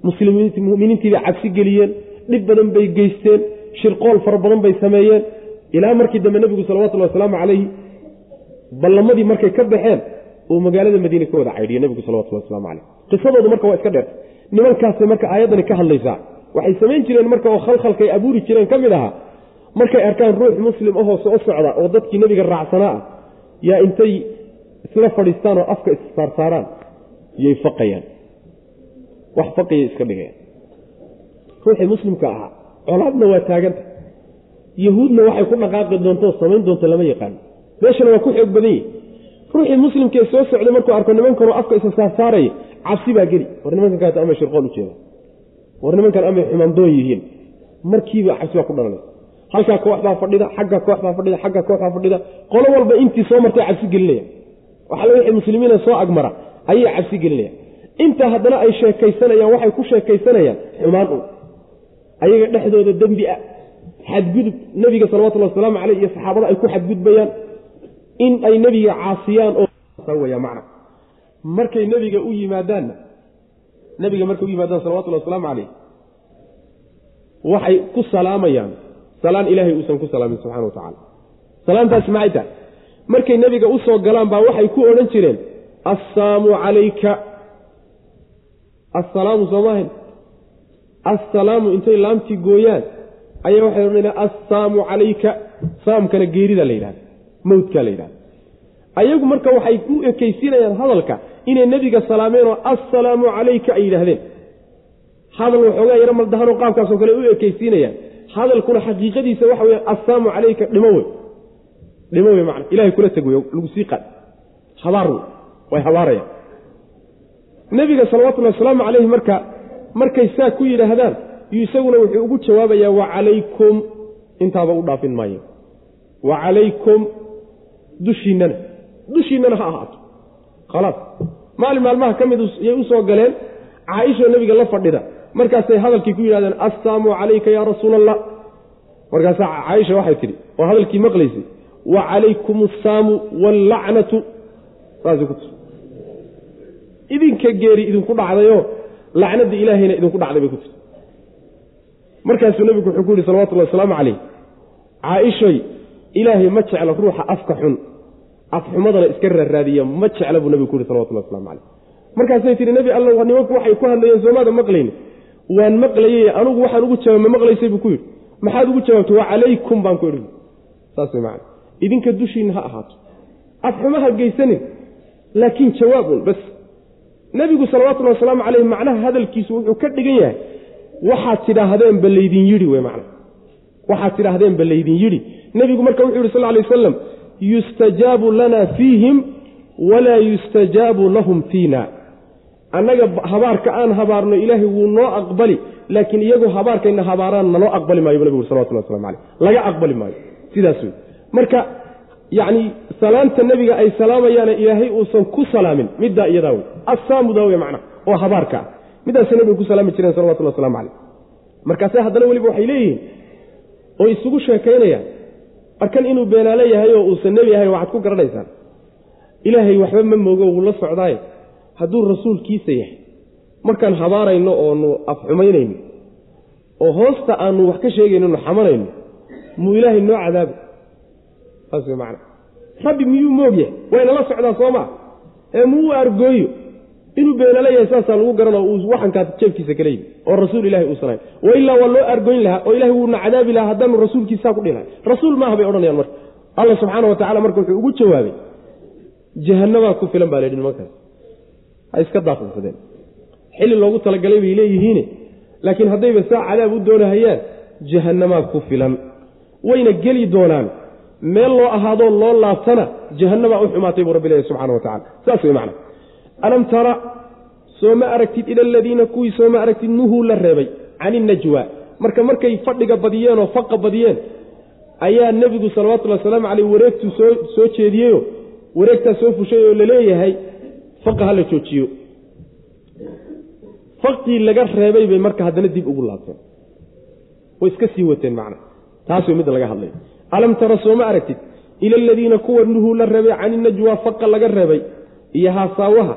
muminiintiibay cabsi geliyeen dhib badan bay geysteen shirqool fara badan bay sameeyeen. Ilaa markii dambe nebigu salawatullahi wasalaamu caleyhi ballamadii markay ka baxeen uu magaalada madiine ka wada caydhiye nebigu salawatullah waslamu caleyh qisadoodu marka waa iska dheer. Nimankaasay marka aayaddani ka hadlaysaa waxay samayn jireen marka oo khalkhalkay abuuri jireen ka mid ahaa. Markay arkaan ruux muslim ahoo soo socda oo dadkii nebiga raacsanaa ah yaa intay isla fadhiistaan oo afka issaarsaaraan yay faqayaan. Wax faqiyay iska dhigayaan. Ruuxii muslimka ahaa colaadna waa taaganta. Yahuudna waxay ku dhaqaaqi doonto samayn doonto lama yaqaano meeshana waa ku xoog badan yihi ruuxii muslimkee soo socday markuu arko nimankanoo afka isa saarsaaraya cabsi baa geli. War nimankan kaata amay shirqool u jeeda. War nimankan amay xumandoon yihiin. Markiiba cabsi baa ku dhalanaysa halkaa koox baa fadhida xagga koox baa fadhida xagga koox baa fadhida. Qolo walba intii soo martay cabsi gelinaya waxaale wixii muslimiina soo agmara ayay cabsi gelinaya intaa haddana ay sheekaysanayaan waxay ku sheekaysanayaan xumaan un ayaga dhexdooda dembi ah xadgudub nebiga salawatullhi wasalaamu caleyh iyo saxaabada ay ku xadgudbayaan. In ay nebiga caasiyaan oo macna. Markay nebiga u yimaadaanna nebiga markay u yimaadaan salawatullahi wasalaamu caleyh waxay ku salaamayaan salaan ilaahay uusan ku salaamin subxana wa tacaala. Salaantaasi maxay tahay? Markay nebiga u soo galaan baa waxay ku odhan jireen assalaamu calayka. Assalaamu soomaahan assalaamu intay laamtii gooyaan ayaa waxay odhanayaan assaamu calayka. Saamkana geerida la yidhahda mawdkaa la yidhahda ayagu marka waxay u ekaysiinayaan hadalka inay nebiga salaameenoo assalaamu calayka ay yidhaahdeen. Hadal waxoogaa yaro maldahanoo qaabkaasoo kale u ekaysiinayaan hadalkuna xaqiiqadiisa waxa weya assaamu calayka dhimo wey dhimo wey macna. Ilahay kula teg wey lagu sii qaad. Habaar wey way habaarayaan. Nebiga salawatullhi wasalaamu calayhi marka markay saa ku yidhaahdaan isaguna wuxuu ugu jawaabayaa wacalaykum intaaba u dhaafin maayo. Wacalaykum dushiinnana. Dushiinnana ha ahaato. Khalaas. Maalin maalmaha ka mid yay u soo galeen caaishoo nebiga la fadhida markaasay hadalkii ku yidhahdeen assaamu calayka yaa rasuula allah markaasaa caaisha waxay tidhi oo hadalkii maqlaysay wa calaykum assaamu wallacnatu saasay ku tus idinka geeri idinku dhacdayoo lacnadda ilaahayna idinku dhacday bay ku tirti markaasuu nebigu wuxuu ku yidhi salawatullahi wasalaamu calayh. Caaishoy ilaahay ma jecla ruuxa afka xun. Afxumadana iska raaraadiya ma jecla buu nebigu ku yidhi salawatullah waslamu calayh. Markaasay tihi nebi alla nimanku waxay ku hadlayeen soomaada maqlayni waan maqlayey anugu waxaan ugu jawaab ma maqlaysay buu ku yidhi. Maxaad ugu jawaabtay waa calaykum baan ku idhi. Saas way idinka dushiinna ha ahaato. Afxumaha geysanin laakiin jawaabun bas. Nebigu salawatullhi wasalaamu calayh macnaha hadalkiisu wuxuu ka dhigan yahay waxaad tidhaahdeenba laydin yidhi wey macna waxaad tidhaahdeenba laydin yidhi. Nebigu marka wuxuu yidhi sal alay wasalam yustajaabu lana fiihim walaa yustajaabu lahum fiina annaga habaarka aan habaarno ilaahay wuu noo aqbali laakiin iyagu habaarkayna habaaraan nanoo aqbali maayo bu nebigu uri salawatullah waslamu caleyh laga aqbali maayo. Sidaas wey marka yacni salaamta nebiga ay salaamayaana ilaahay uusan ku salaamin middaa iyadaa wey assaamudaa wey macna oo habaarka ah. Middaasay nebiga ku salaami jireen salawatullah waslamu caleyh markaase haddana weliba waxay leeyihiin oo isugu sheekaynayaan markan inuu beenaale yahay oo uusan nebi ahayn waxaad ku garanaysaan. Ilaahay waxba ma moogo wuu la socdaaye hadduu rasuulkiisa yahay. Markaan habaarayno oonu afxumaynayno oo hoosta aanu wax ka sheegaynonu xamanayno muu ilaahay noo cadaabo saas way macana rabbi miyuu moog yahay? Wayna la socdaa soo maa ee muu argooyo? Inuu beenaale yahay saasaa lagu garanoo uu waxankaas jeefkiisa kala yimi oo rasuul ilahay uusan hayn wailaa waa loo argoyn lahaa oo ilahay wuuna cadaabi lahaa haddaanu rasuulkiisaa ku dhihi lahay rasuul maaha bay odhanayaan marka. Allah subxaana wa tacala marka wuxuu ugu jawaabay jahannamaa ku filan baa layihi nimankaas ha iska daaqinsadeen xilli loogu talagalay bay leeyihiine laakiin haddayba saa cadaab u doonahayaan jahannamaa ku filan. Wayna geli doonaan. Meel loo ahaadoo loo laabtana jahannamaa u xumaatay buu rabbi leeyahy subxana wa tacala saas way macna. Alam tara soo ma aragtid ila aladiina kuwii soo ma aragtid nuhuu la reebay cani najwa. Marka markay fadhiga badiyeen oo faqa badiyeen ayaa nebigu salawatullhi wasalaamu caleyh wareegtuu soo soo jeediyeyo wareegtaa soo fushay oo la leeyahay faqa hala joojiyo. Faqii laga reebay bay marka haddana dib ugu laabteen. Way iska sii wateen macna. Taas way midda laga hadlay. Alam tara soo ma aragtid ila aladiina kuwa nuhuu la reebay cani najwa faqa laga reebay iyo haasaawaha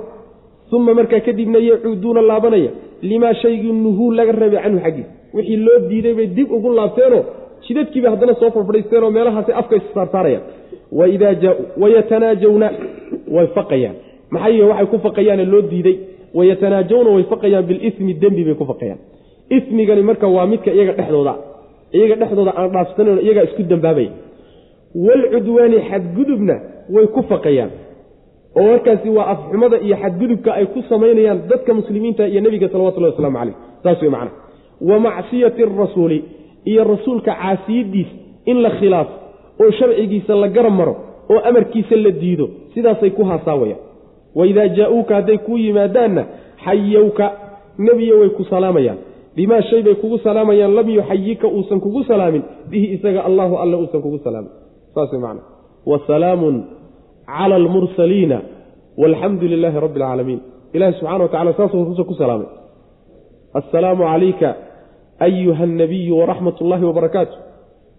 uma markaa kadibna yacuuduuna laabanaya limaa shaygii nuhuu laga reebay canhu xaggiis wixii loo diiday bay dib ugu laabteenoo jidadkiibay haddana soo farfadhiisteenoo meelahaasi afka issaarsaarayaan waidaa jaauu wayatanaajawna way faqayaan maxay waxay ku faqayaane loo diiday? Wayatanaajawna way faqayaan bilismi dembi bay ku faqayaan. Ismigani marka waa midka iyaga dhexdooda. Iyaga dhexdooda aan dhaafsanan iyagaa isku dambaabaya walcudwaani xadgudubna way ku faqayaan. Oo markaasi waa afxumada iyo xadgudubka ay ku samaynayaan dadka muslimiinta iyo nebiga salawatullahi waslamu caleyh saas wey macana wa macsiyati arasuuli iyo rasuulka caasiyadiis in la khilaafo oo sharcigiisa la garab maro oo amarkiisa la diido sidaasay ku haasaawayaan waidaa jaa-uuka hadday kuu yimaadaanna xayowka nebiya way ku salaamayaan. Bimaa shay bay kugu salaamayaan lam yuxayika uusan kugu salaamin. Bihi isaga allahu alle uusan kugu salaamin. Saas macana wasalaamun cala almursaliina walxamdu lilaahi rabbi alcaalamiin ilahi subxana wa tacala rusa ku salaamay. Assalaamu calayka ayuha alnabiyu waraxmat ullaahi wabarakaatu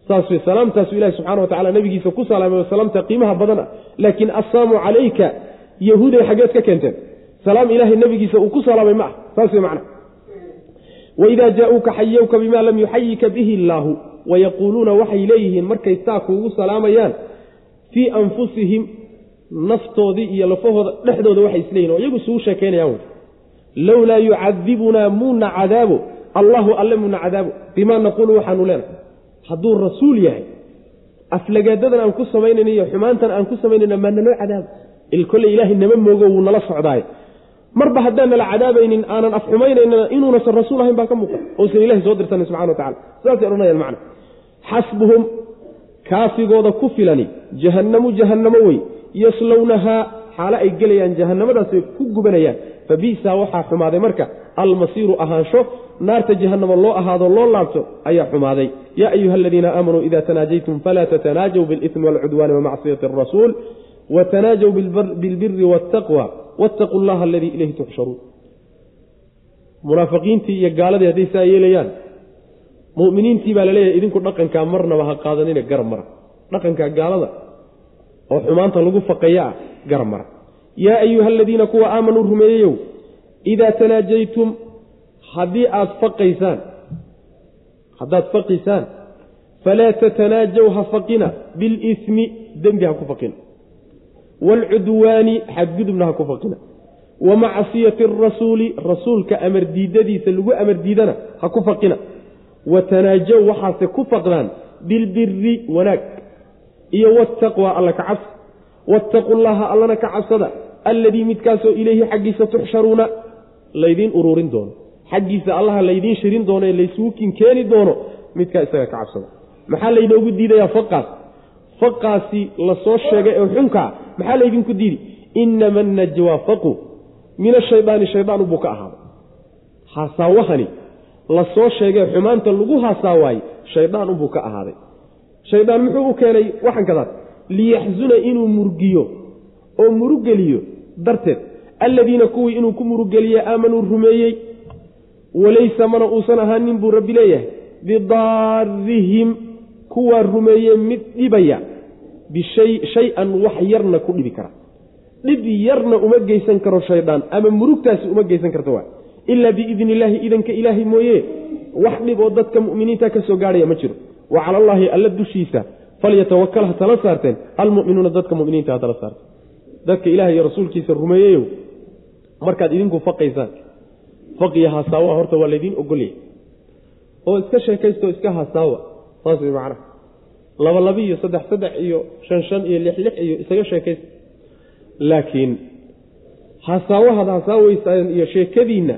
saas salaamtaasu ilahi subxana wa tacala nebigiisa ku salaamay oo salaamta qiimaha badan ah. Laakiin assalaamu calayka yahuuday xaggeed ka keenteen. Salaam ilaahay nebigiisa uu ku salaamay ma ah. Saas wey macna. Waidaa jaa-uuka xayowka bima lam yuxayika bihi illaahu wayaquuluuna waxay leeyihiin markay saa kuugu salaamayaan fii anfusihim naftoodii iyo lafahooda dhexdooda waxay isleeyihin oo iyagu isugu sheekaynayaan wey lowlaa yucadibunaa muuna cadaabo allahu alle muuna cadaabo bimaa naquulu waxaanu leenahay. Hadduu rasuul yahay aflagaadadan aan ku samaynayna iyo xumaantan aan ku samaynayna maa naloo cadaabo il kolle ilaahay nama moogo wuu nala socdaaye marba haddaan nala cadaabaynin aanan afxumaynaynana inuunasan rasuul ahayn baa ka muuqan ousan ilahay soo dirsanin subxana wa tacala sidaasay odhanayaan macna. Xasbuhum kaafigooda ku filani jahannamu jahannamo wey yaslownahaa xaalo ay gelayaan jahannamadaasay ku gubanayaan. Fa bi'sa waxaa xumaaday marka almasiiru ahaansho naarta jahannama loo ahaado loo laabto ayaa xumaaday. Yaa ayuha aladiina aamanuu ida tanaajaytum falaa tatanaajaw bilismi walcudwaani wamacsiyati arasuul watanaajaw bilbiri waataqwa waataquu llaha aladii ilayhi tuxsharuun munaafiqiintii iyo gaaladii hadday saa yeelayaan muminiintii baa la leeyahay idinku dhaqankaa marnaba ha qaadanina garab mara dhaqankaa gaalada oo xumaanta lagu faqaya ah garab mara yaa ayuha aladiina kuwa aamanuu rumeeyeyow idaa tanaajaytum haddii aad faqaysaan haddaad faqisaan falaa tatanaajaw ha faqina bilismi dembi ha ku faqina waalcudwaani xadgudubna ha ku faqina wa macsiyati arasuuli rasuulka amar diidadiisa lagu amar diidana ha ku faqina wa tanaajaw waxaase ku faqdaan bilbiri wanaag iyo wataqwa alla ka cabsi waataquu llaha allana ka cabsada alladii midkaasoo ilayhi xaggiisa tuxsharuuna laydiin ururin doono xaggiisa allaha laydiin shirin doono ee laysugu kinkeeni doono midkaa isaga ka cabsada maxaa laynoogu diidayaa faqaas faqaasi la soo sheegay ee xunkaa maxaa laydinku diidi? Inama annajwa faqu min ashaydaani shaydaan ubuu ka ahaaday haasaawahani la soo sheegay xumaanta lagu haasaawaayey shaydaan unbuu ka ahaaday. Shaydaan muxuu u keenay waxankadaas liyaxzuna inuu murgiyo oo murugeliyo darteed alladiina kuwii inuu ku murugeliye aamanuu rumeeyey walaysa mana uusan ahaanin buu rabbi leeyahay bidaarihim kuwaa rumeeye mid dhibaya bishay shay-an wax yarna ku dhibi kara. Dhib yarna uma geysan karo shaydaan ama murugtaasi uma geysan karto waa. Ilaa biidni illaahi idanka ilaahay mooye wax dhib oo dadka mu'miniinta ka soo gaadhaya ma jiro. Wa cala allaahi alla dushiisa falyatawakal ha tala saarteen. Almu'minuuna dadka muminiinta ha tala saarteen. Dadka ilaah iyo rasuulkiisa rumeeyeyow markaad idinku faqaysaan faqiya hasaawa horta waa laydiin ogolyahay. Oo iska sheekaystaoo iska hasaawa saas way macnaha laba laba iyo saddex saddex iyo shan shan iyo lix lix iyo isaga sheekaysta laakiin hasaawahaad hasaaweysaan iyo sheekadiinna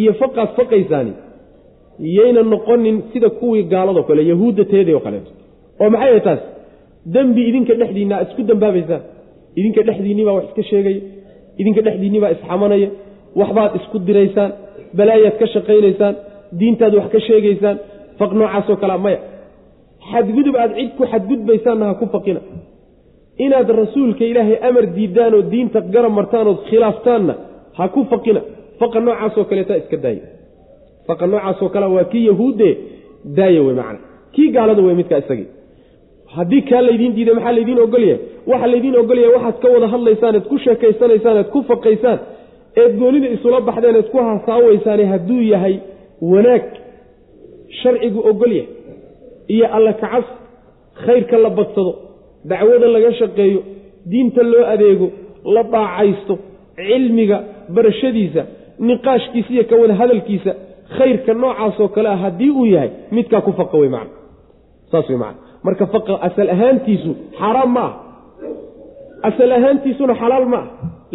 iyo faqaad faqaysaani yayna noqonin sida kuwii gaaladoo kale yahuudda teedii oo kaleeto oo maxay ahay taas? Dembi idinka dhexdiinna aad isku dambaabaysaan idinka dhexdiinnii baa wax iska sheegaya idinka dhexdiinnii baa isxamanaya. Waxbaad isku diraysaan. Balaayaad ka shaqaynaysaan. Diintaad wax ka sheegaysaan. Faq noocaasoo kalea maya xadgudub aad cid ku xadgudbaysaanna ha ku faqina. Inaad rasuulka ilaahay amar diidaan oo diinta garab martaan ood khilaaftaanna ha ku faqina. Faqa noocaasoo kaleetaa iska daaya faqa noocaasoo kale waa kii yahuudde daaya wey macana kii gaalada wey midkaa isagii haddii kaa laydiin diiday maxaa laydiin ogolyahay? Waxaa laydiin ogolyahay waxaad ka wada hadlaysaan eed ku sheekaysanaysaan eed ku faqaysaan eed goonida isula baxdeen eed ku hasaawaysaane hadduu yahay wanaag. Sharcigu ogolyahay iyo alla kacas khayrka la badsado dacwada laga shaqeeyo diinta loo adeego la daacaysto cilmiga barashadiisa niqaashkiisa iyo ka wada hadalkiisa khayrka noocaasoo kale ah haddii uu yahay midkaa ku faqa wey macna. Saas wey macna. Marka faqa asal ahaantiisu xaaraam ma ah. Asal ahaantiisuna xalaal ma ah.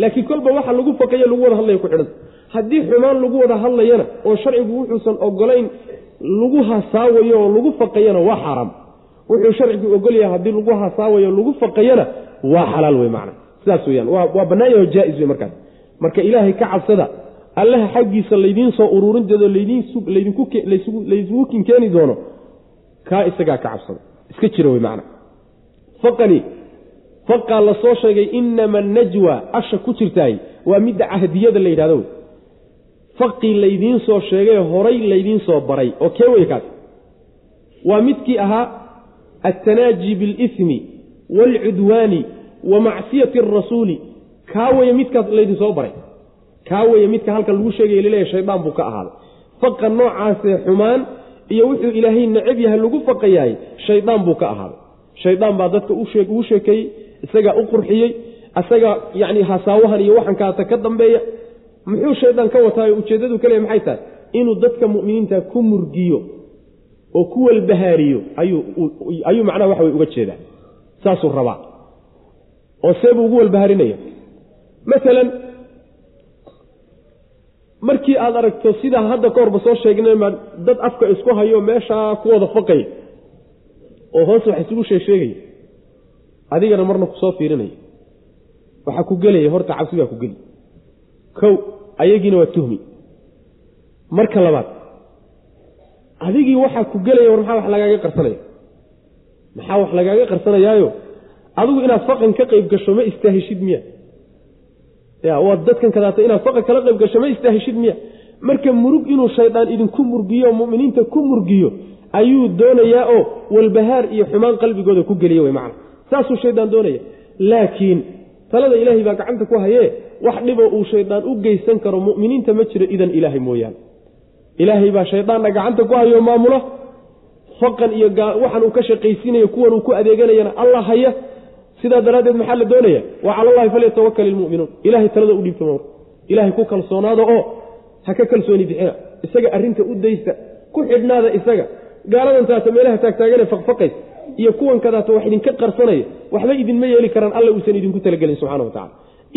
Laakiin kolba waxa lagu faqayo lagu wada hadlaya ku xidhanta haddii xumaan lagu wada hadlayana oo sharcigu wuxuusan ogolayn lagu hasaawayo oo lagu faqayana waa xaaraam. Wuxuu sharcigu ogolyahay haddii lagu hasaawayo lagu faqayana waa xalaal wey macna. Sidaas weyaan waa bannaanyaho jaa-is wey markaas. Marka ilaahay ka cabsada allaha xaggiisa laydiin soo ururin deedo laysugu kinkeeni doono kaa isagaa ka cabsada. Iska jira wey macna. Faqani faqaa la soo sheegay inama najwa asha ku jirtaay waa midda cahdiyada la yidhahdo wey faqii laydiin soo sheegay horay laydiin soo baray. Oo kee wey kaas? Waa midkii ahaa altanaaji bilismi waalcudwaani wa macsiyati arasuuli kaa weye midkaas laydin soo baray. Kaa weye midka halka lagu sheegaya laleeyahy shaydaan buu ka ahaaday faqa noocaasee xumaan iyo wuxuu ilaahay necab yahay lagu faqayaay shaydaan buu ka ahaaday shaydaan baa dadka ugu sheekeeyey isagaa u qurxiyey isagaa yacni hasaawahan iyo waxankaata ka dambeeya muxuu shaydaan ka wataayo ujeeddadu kale maxay tahay? Inuu dadka mu'miniinta ku murgiyo oo ku walbahaariyo ayuu macnaha waxa way uga jeedaa. Saasuu rabaa. Oo see buu ugu walbahaarinaya maalan markii aad aragto sidaa hadda ka horba soo sheegnayma dad afka isku hayo meeshaa ku wada faqaya oo hoos wax isugu sheegsheegaya adigana marna ku soo fiirinaya waxaa ku gelaya horta cabsi baa ku geli kow ayagiina waa tuhmi. Marka labaad adigii waxaa ku gelaya war maxaa wax lagaaga qarsanaya? Maxaa wax lagaaga qarsanayaayo? Adigu inaad faqan ka qayb gasho ma istaahishid miya. Ya waad dadkan kadaata inaad faqan kala qayb gasho ma istaahishid miya. Marka murug inuu shaydaan idinku murgiyo oo muminiinta ku murgiyo ayuu doonayaa oo walbahaar iyo xumaan qalbigooda ku geliya wey macana saasuu shaydaan doonaya laakiin talada ilaahay baa gacanta ku hayee wax dhiboo uu shaydaan u geysan karo muminiinta ma jiro idan ilaahay mooyaane. Ilaahay baa shaydaanna gacanta ku hayo maamula faqan iyo waxaan uu ka shaqaysiinayo kuwan uu ku adeeganayana allah haya. Sidaa daraaddeed maxaa la doonaya? Wa cala allahi falyatawakal ilmu'minuun ilahay talada u dhiibta mar ilahay ku kalsoonaada oo ha ka kalsooni bixina. Isaga arrinta u daysta ku xidhnaada isaga. Gaaladan taata meelaha taagtaagane faqfaqays iyo kuwan kadaata wax idinka qarsanaya waxba idinma yeeli karaan alla uusan idinku talagelin subxana wa tacala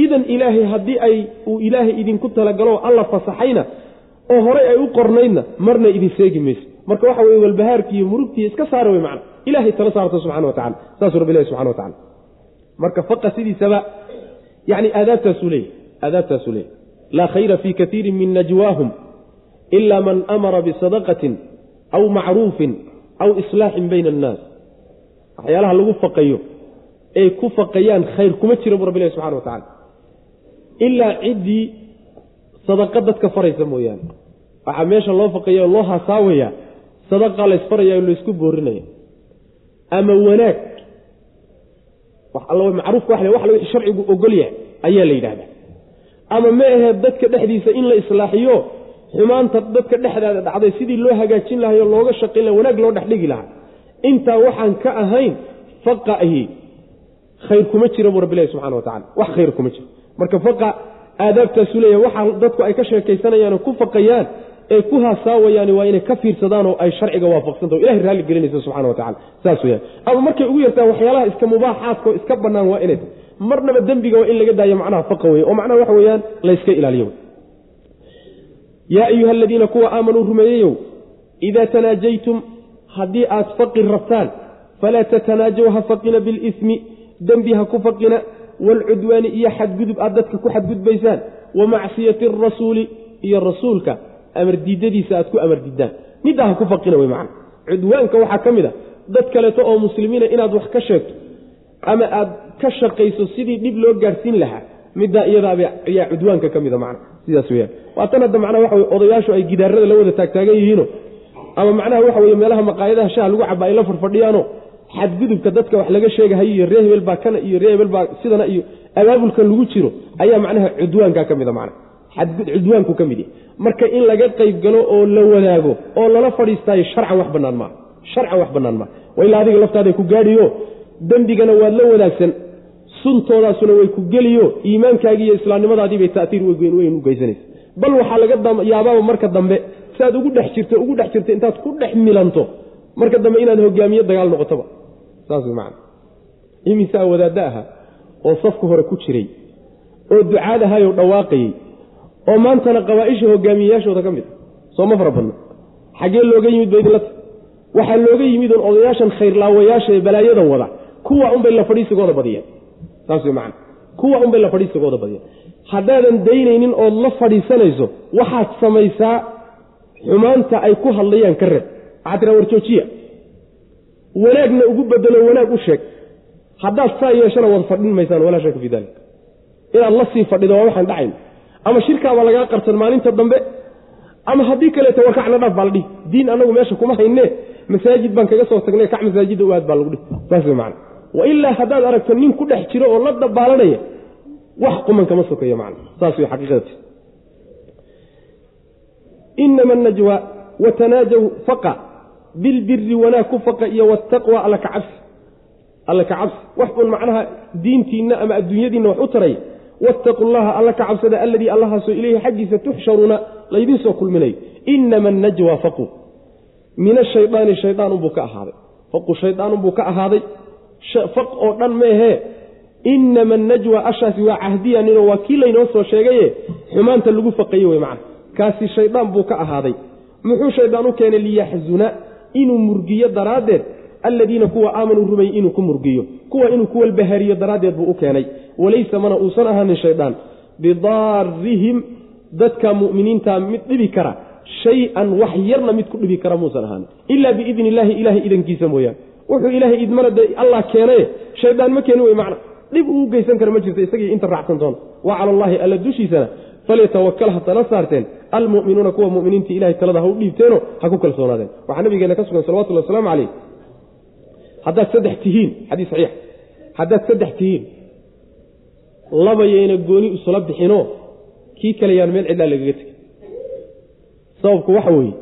idan ilaahay haddii ay uu ilaahay idinku talagalo alla fasaxayna oo horay ay u qornaydna marna idin seegi mayso. Marka waxa weye walbahaarkiiyo murugtiiyo iska saara wey macna. Ilahay tala saarta subxana wa tacala saasuu rabbi ilahi subxana wa tacala marka faqa sidiisaba yani aadaabtaasuu leeyahy aadaabtaasuu leeyahy laa khayra fii kaiirin min najwaahum ila man amara bisadaqatin aw macruufin aw islaaxin bayna annaas. Waxyaalaha lagu faqayo ay ku faqayaan khayr kuma jira buu rabbi ilahi subxana wa tacala ilaa ciddii sadaqa dadka faraysa mooyaane. Waxaa meesha loo faqaya oo loo hasaawaya sadaqa laysfaraya oo laysku boorinaya ama wanaag. Macruufka wa wax wixii sharcigu ogol yahay ayaa la yidhahdaa ama ma ahee dadka dhexdiisa in la islaaxiyo xumaanta dadka dhexdaada dhacday sidii loo hagaajin lahay oo looga shaqayn laha wanaag loo dhexdhigi lahaa. Intaa waxaan ka ahayn faqa ahi khayr kuma jira buu rabbilahi subxana wa tacala wax khayr kuma jiro marka faqa aadaabtaasuu leeyahay waxaa dadku ay ka sheekaysanayaanoo ku faqayaan ee ku hasaawayaan waa inay ka fiirsadaan oo ay sharciga waafaqsantaho ilahay raalli gelinaysa subxana wa saas weyaan ama markay ugu yartaan waxyaalaha iska mubaaxaadka iska bannaan waa inay marnaba dembiga waa in laga daayo macnaha faqa weye oo macnaha waxa weeyaan layska ilaaliyo yaa ayuha aladiina kuwa aamanuu rumeeyeyow idaa tanaajaytum haddii aad faqi rabtaan falaa tatanaajaw ha faqina bilismi dembi ha ku faqina waalcudwaani iyo xadgudub aad dadka ku xadgudbaysaan wa macsiyati arasuuli iyo rasuulka amar diidadiisa aad ku amar diidaan middaa ha ku faqina wey macana cudwaanka waxaa ka mid a dad kaleeto oo muslimiina inaad wax ka sheegto ama aad ka shaqayso sidii dhib loo gaadhsiin lahaa middaa iyadaaba cudwaanka ka mida macna sidaas weyaan waatan hadda macnaha waxa weye odayaashu ay gidaarada la wada taagtaagan yihiino ama macnaha waxa weye meelaha maqaayadaha shaha lagu caba ay la farfadhiyaano xadgudubka dadka wax laga sheegahayo iyo ree hebel baa kana iyo ree hebel baa sidana iyo abaabulkan lagu jiro ayaa macnaha cudwaanka ka mida macna cudwaanku ka mid marka in laga qayb galo oo la wadaago oo lala fadhiistaayo sharcan wax banaan maaha sharcan wax bannaan maaha waa ilaa adiga laftaada ku gaadhiyo. Dembigana waad la wadaagsan. Suntoodaasuna way ku geliyo. Iimaankaagii iyo islaamnimadaadiibay taiir weyn u geysanaysa. Bal waxaa laga yaabaaba marka dambe siaad ugu dhex jirto ugu dhex jirto intaad ku dhex milanto marka dambe inaad hogaamiye dagaal noqotoba saas man imisaa wadaaddo aha oo safka hore ku jiray oo ducaad ahayoo dhawaaqayey oo maantana qabaaisha hogaamiyeyaashooda ka mid soo ma fara badna. Xaggee looga yimid ba waxaa looga yimid oon odayaashan khayrlaawayaasha ee balaayadan wada. Kuwa unbay la fadhiisigooda badiyeen. Saas wey macana kuwa unbay la fadhiisigooda badiyeen. Haddaadan daynaynin ood la fadhiisanayso waxaad samaysaa xumaanta ay ku hadlayaan ka reeb. Waxaa tiraa warjoojiya wanaagna ugu bedelo wanaag u sheeg. Haddaad saa yeeshana wad fadhin maysaan walaa shaka fi dalik. Inaad la sii fadhido waa waxaan dhacayn ama shirkaabaa lagaa qarsan maalinta dambe ama haddii kaleeto warkacna dhaaf baa la dhihi. Diin anagu meesha kuma hayne masaajid baan kaga soo tagnay kac masaajidda u aad baa lagu dhihi. Saas wey macana wa ilaa haddaad aragto nin ku dhex jiro oo la dabaalanaya wax quman kama sokeeyo macna. Saas wey xaqiiqadati inama anajwa watanaajaw faqa bilbiri wanaag ku faqa iyo wataqwa alla ka cabsi. Alla ka cabsi. Wax un macnaha diintiinna ama adduunyadiinna wax u taraya wattaqu llaha alla ka cabsada alladii allahaasoo ileyhi xaggiisa tuxsharuuna laydiin soo kulminayo inama anajwa faqu. Min ashaydaani shaydaanunbuu ka ahaaday. Faqu shaydaanunbuu ka ahaaday. Faq oo dhan meehee inama anajwa ashaasi waa cahdiyaninoo waa kii laynoo soo sheegaye xumaanta lagu faqaye wey macna. Kaasi shaydaan buu ka ahaaday. Muxuu shaydaan u keenay liyaxzuna inuu murgiyo daraaddeed aladiina kuwa aamanuu rumeeyey inuu ku murgiyo. Kuwa inuu ku walbahariyo daraaddeed buu u keenay. Walaysa mana uusan ahaanin shaydaan bidaarihim dadka mu'miniinta mid dhibi kara. Shay-an wax yarna mid ku dhibi kara muusan ahaanin. Ilaa biidni illaahi ilaahay idankiisa mooyaane. Wuxuu ilaahay idmana de allah keenaye. Shaydaan ma keeni wey macna. Dhib uu geysan kara ma jirto isagii inta raacsan doona wa cala allaahi alla dushiisana falyatawakal ha tala saarteen almu'minuuna kuwa muminiinta ilahay talada ha u dhiibteeno ha ku kalsoonaadeen waxaa nabigeena ka sugan salawatulli wasalaamu caleyh haddaad saddex tihiin xadiis saxiix haddaad saddex tihiin labayayna gooni isula bixinoo kii kale yaan meel cidlaa lagaga tegin sababku waxa weeye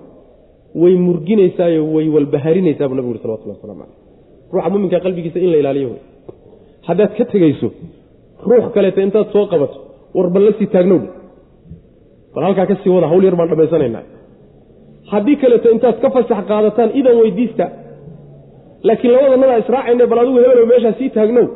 way murginaysaayo way walbaharinaysaa buu nabigu uri salawatullah waslamu caleyh ruuxa muminka qalbigiisa in la ilaaliyo wey haddaad ka tegayso ruux kaleeta intaad soo qabato war bal la sii taagnowdhe bal halkaa ka sii wada hawl yar baan dhammaysanaynaa haddii kaleeto intaad ka fasax qaadataan idan weydiista laakiin labadanadaa israacayna bal adigu hebelow meeshaa sii taagnow.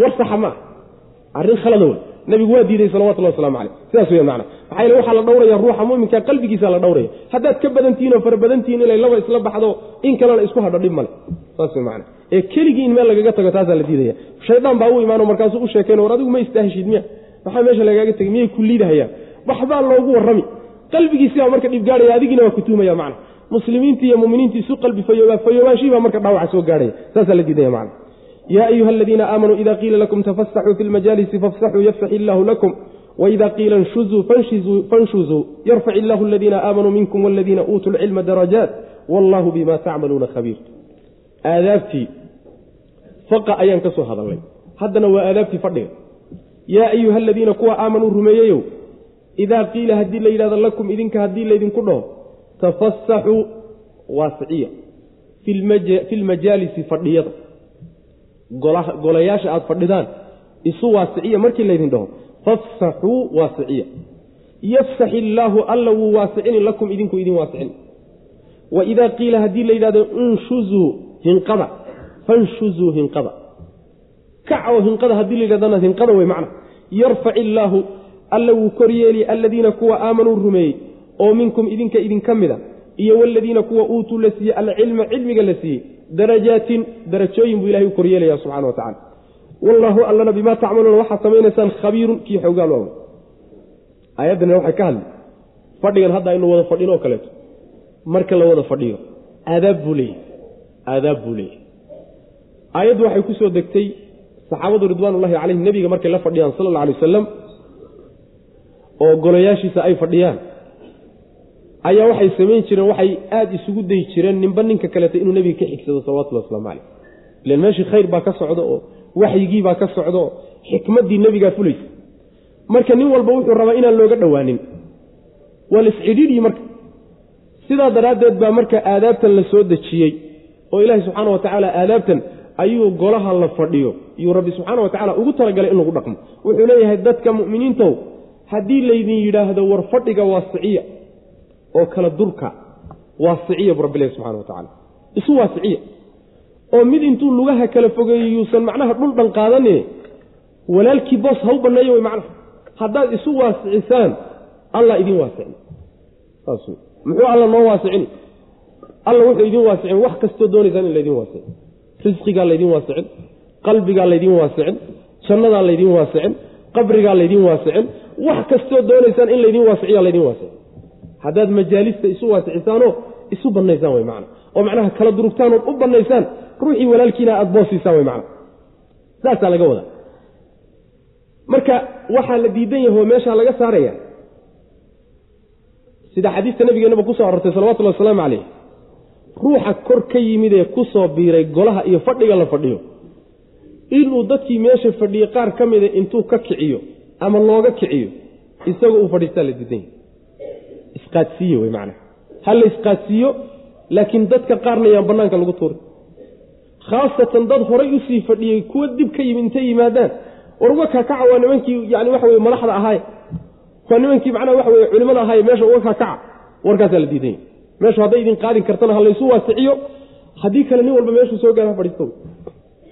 War saxa ma ah arrin khalada wey nabigu waa diiday salawatullahi waslamu caleyh sidaas wey macna. Maxaa yele waxaa la dhowraya ruuxa muminka qalbigiisa la dhowraya haddaad ka badantihiin oo fara badantihiin inay laba isla baxdo in kalena isku hadho dhib male saas wey macna. Ee keligii in meel lagaga tago taasaa la diidaya. Shaydaan baa u imaano markaasuu u sheekeen war adigu ma istaahishid miya? Maxaa meesha lagaaga tegay? Miyay ku liidahayaan waxbaa loogu warrami. Qalbigiisibaa marka dhibgaadhaya adigiina waa kutuumaya macna. Muslimiintii iyo muminiintii isu qalbi fayoobaa fayoobaanshihi baa marka dhaawaca soo gaadhaya. Saasaa la diidaya macna. Yaa ayuha aladiina aamanuu ida qiila lakum tafasaxuu fi lmajaalisi fafsaxuu yafsax illaahu lakum. Waida qiila inshuzuu fanshuzuu. Yarfac illahu aladiina aamanuu minkum waladiina uutuu lcilma darajaat. Wallahu bima tacmaluuna khabiir. Aadaabtii faqa ayaan ka soo hadalnay haddana waa aadaabtii fadhiga. Yaa ayuha aladiina kuwa aamanuu rumeeyeyow idaa qiila haddii la yidhahdo lakum idinka haddii laydinku dhaho tafasaxuu waasiciya fi lmajaalisi fadhiyada. Golayaasha aada fadhidaan isu waasiciya markii laydin dhaho. Fafsaxuu waasiciya yafsax illaahu alla wuu waasicini lakum idinku idin waasicin. Wa idaa qiila haddii la yidhahdo inshuzuu hinqada. Fanshuzuu hinqada. Kac hinqada haddii la yidhahdana hinqada wey macna. Yarfac illaahu alla wuu koryeeli aladiina kuwa aamanuu rumeeyey oo minkum idinka idinka mida iyo waladiina kuwa uutuu la siiyey alcilma cilmiga la siiyey darajaatin darajooyin buu ilahay u koryeelaya subxana wa tacala wallaahu allana bimaa tacmaluuna waxaad samaynaysaan khabiirun kii xoogaal waawy aayaddana waxay ka hadli fadhigan hadda aynu wada fadhin oo kaleeto. Marka la wada fadhiyo aadaab buu leeyahy aadaab buu leeyahy aayaddu waxay ku soo degtay saxaabadu ridwaanullahi calayhim nebiga markay la fadhiyaan sala alla alay wasalam oo golayaashiisa ay fadhiyaan. Ayaa waxay samayn jireen waxay aada isugu dayi jireen ninba ninka kaleeto inuu nebiga ka xigsado salawatullahi waslamu caleyh ilan meeshii khayr baa ka socda oo waxyigii baa ka socda oo xikmaddii nebigaa fulaysa marka nin walba wuxuu rabaa inaan looga dhowaanin waa laiscidhiidhii marka. Sidaa daraaddeed baa marka aadaabtan la soo dejiyey oo ilaahi subxaana wa tacaala aadaabtan ayuu golaha la fadhiyo. Iyuu rabbi subxaana wa tacala ugu talagalay in lagu dhaqmo. Wuxuu leeyahay dadka mu'miniintow haddii laydin yidhaahdo war fadhiga waasiciya oo kala durka waasiciya buu rabbilahi subxana wa tacala isu waasiciya. Oo mid intuu lugaha kala fogeeyo yuusan macnaha dhul dhan qaadane walaalkii boos ha u banneeyo wey macnaha. Haddaad isu waasicisaan allah idin waasicin. Saas muxuu alla noo waasicin? Alla wuxuu idin waasicin. Wax kastoo doonaysaan in laydin waasicin. Risqigaa laydin waasicin. Qalbigaa laydin waasicin. Jannadaa laydin waasicin. Qabrigaa laydin waasicin wax kastoo doonaysaan in laydin waasiciya laydin waasicin haddaad majaalista isu waasicisaanoo isu bannaysaan wey macna. oo macnaha kala durugtaan ood u bannaysaan ruuxii walaalkiina aada boosiisaan wey macna. Saasaa laga wadaa. Marka waxaa la diidan yahay oo meeshaa laga saaraya sida xadiista nabigeenaba ku soo arortay salawatullahi wasalaamu caleyh ruuxa kor ka yimid ee ku soo biiray golaha iyo fadhiga la fadhiyo. Inuu dadkii meesha fadhiyey qaar ka mida intuu ka kiciyo ama looga kiciyo isagoo uu fadhiistaa la diidan yahay. Isqaadsiiye wey macnaha. Ha la isqaadsiiyo laakiin dadka qaarna yaan bannaanka lagu tuurin. Khaasatan dad horay u sii fadhiyey kuwa dib ka yimid intay yimaadaan. War uga kaakaca waa nimankii yani waxa weye madaxda ahaaye waa nimankii macnaha waxa weye culimada ahaaye meesha uga kaakaca. Warkaasaa la diidan yahay. Meeshu hadday idin qaadin kartana ha laysu waasiciyo. Haddii kale nin walba meeshuu soo gaara ha fadhiisto.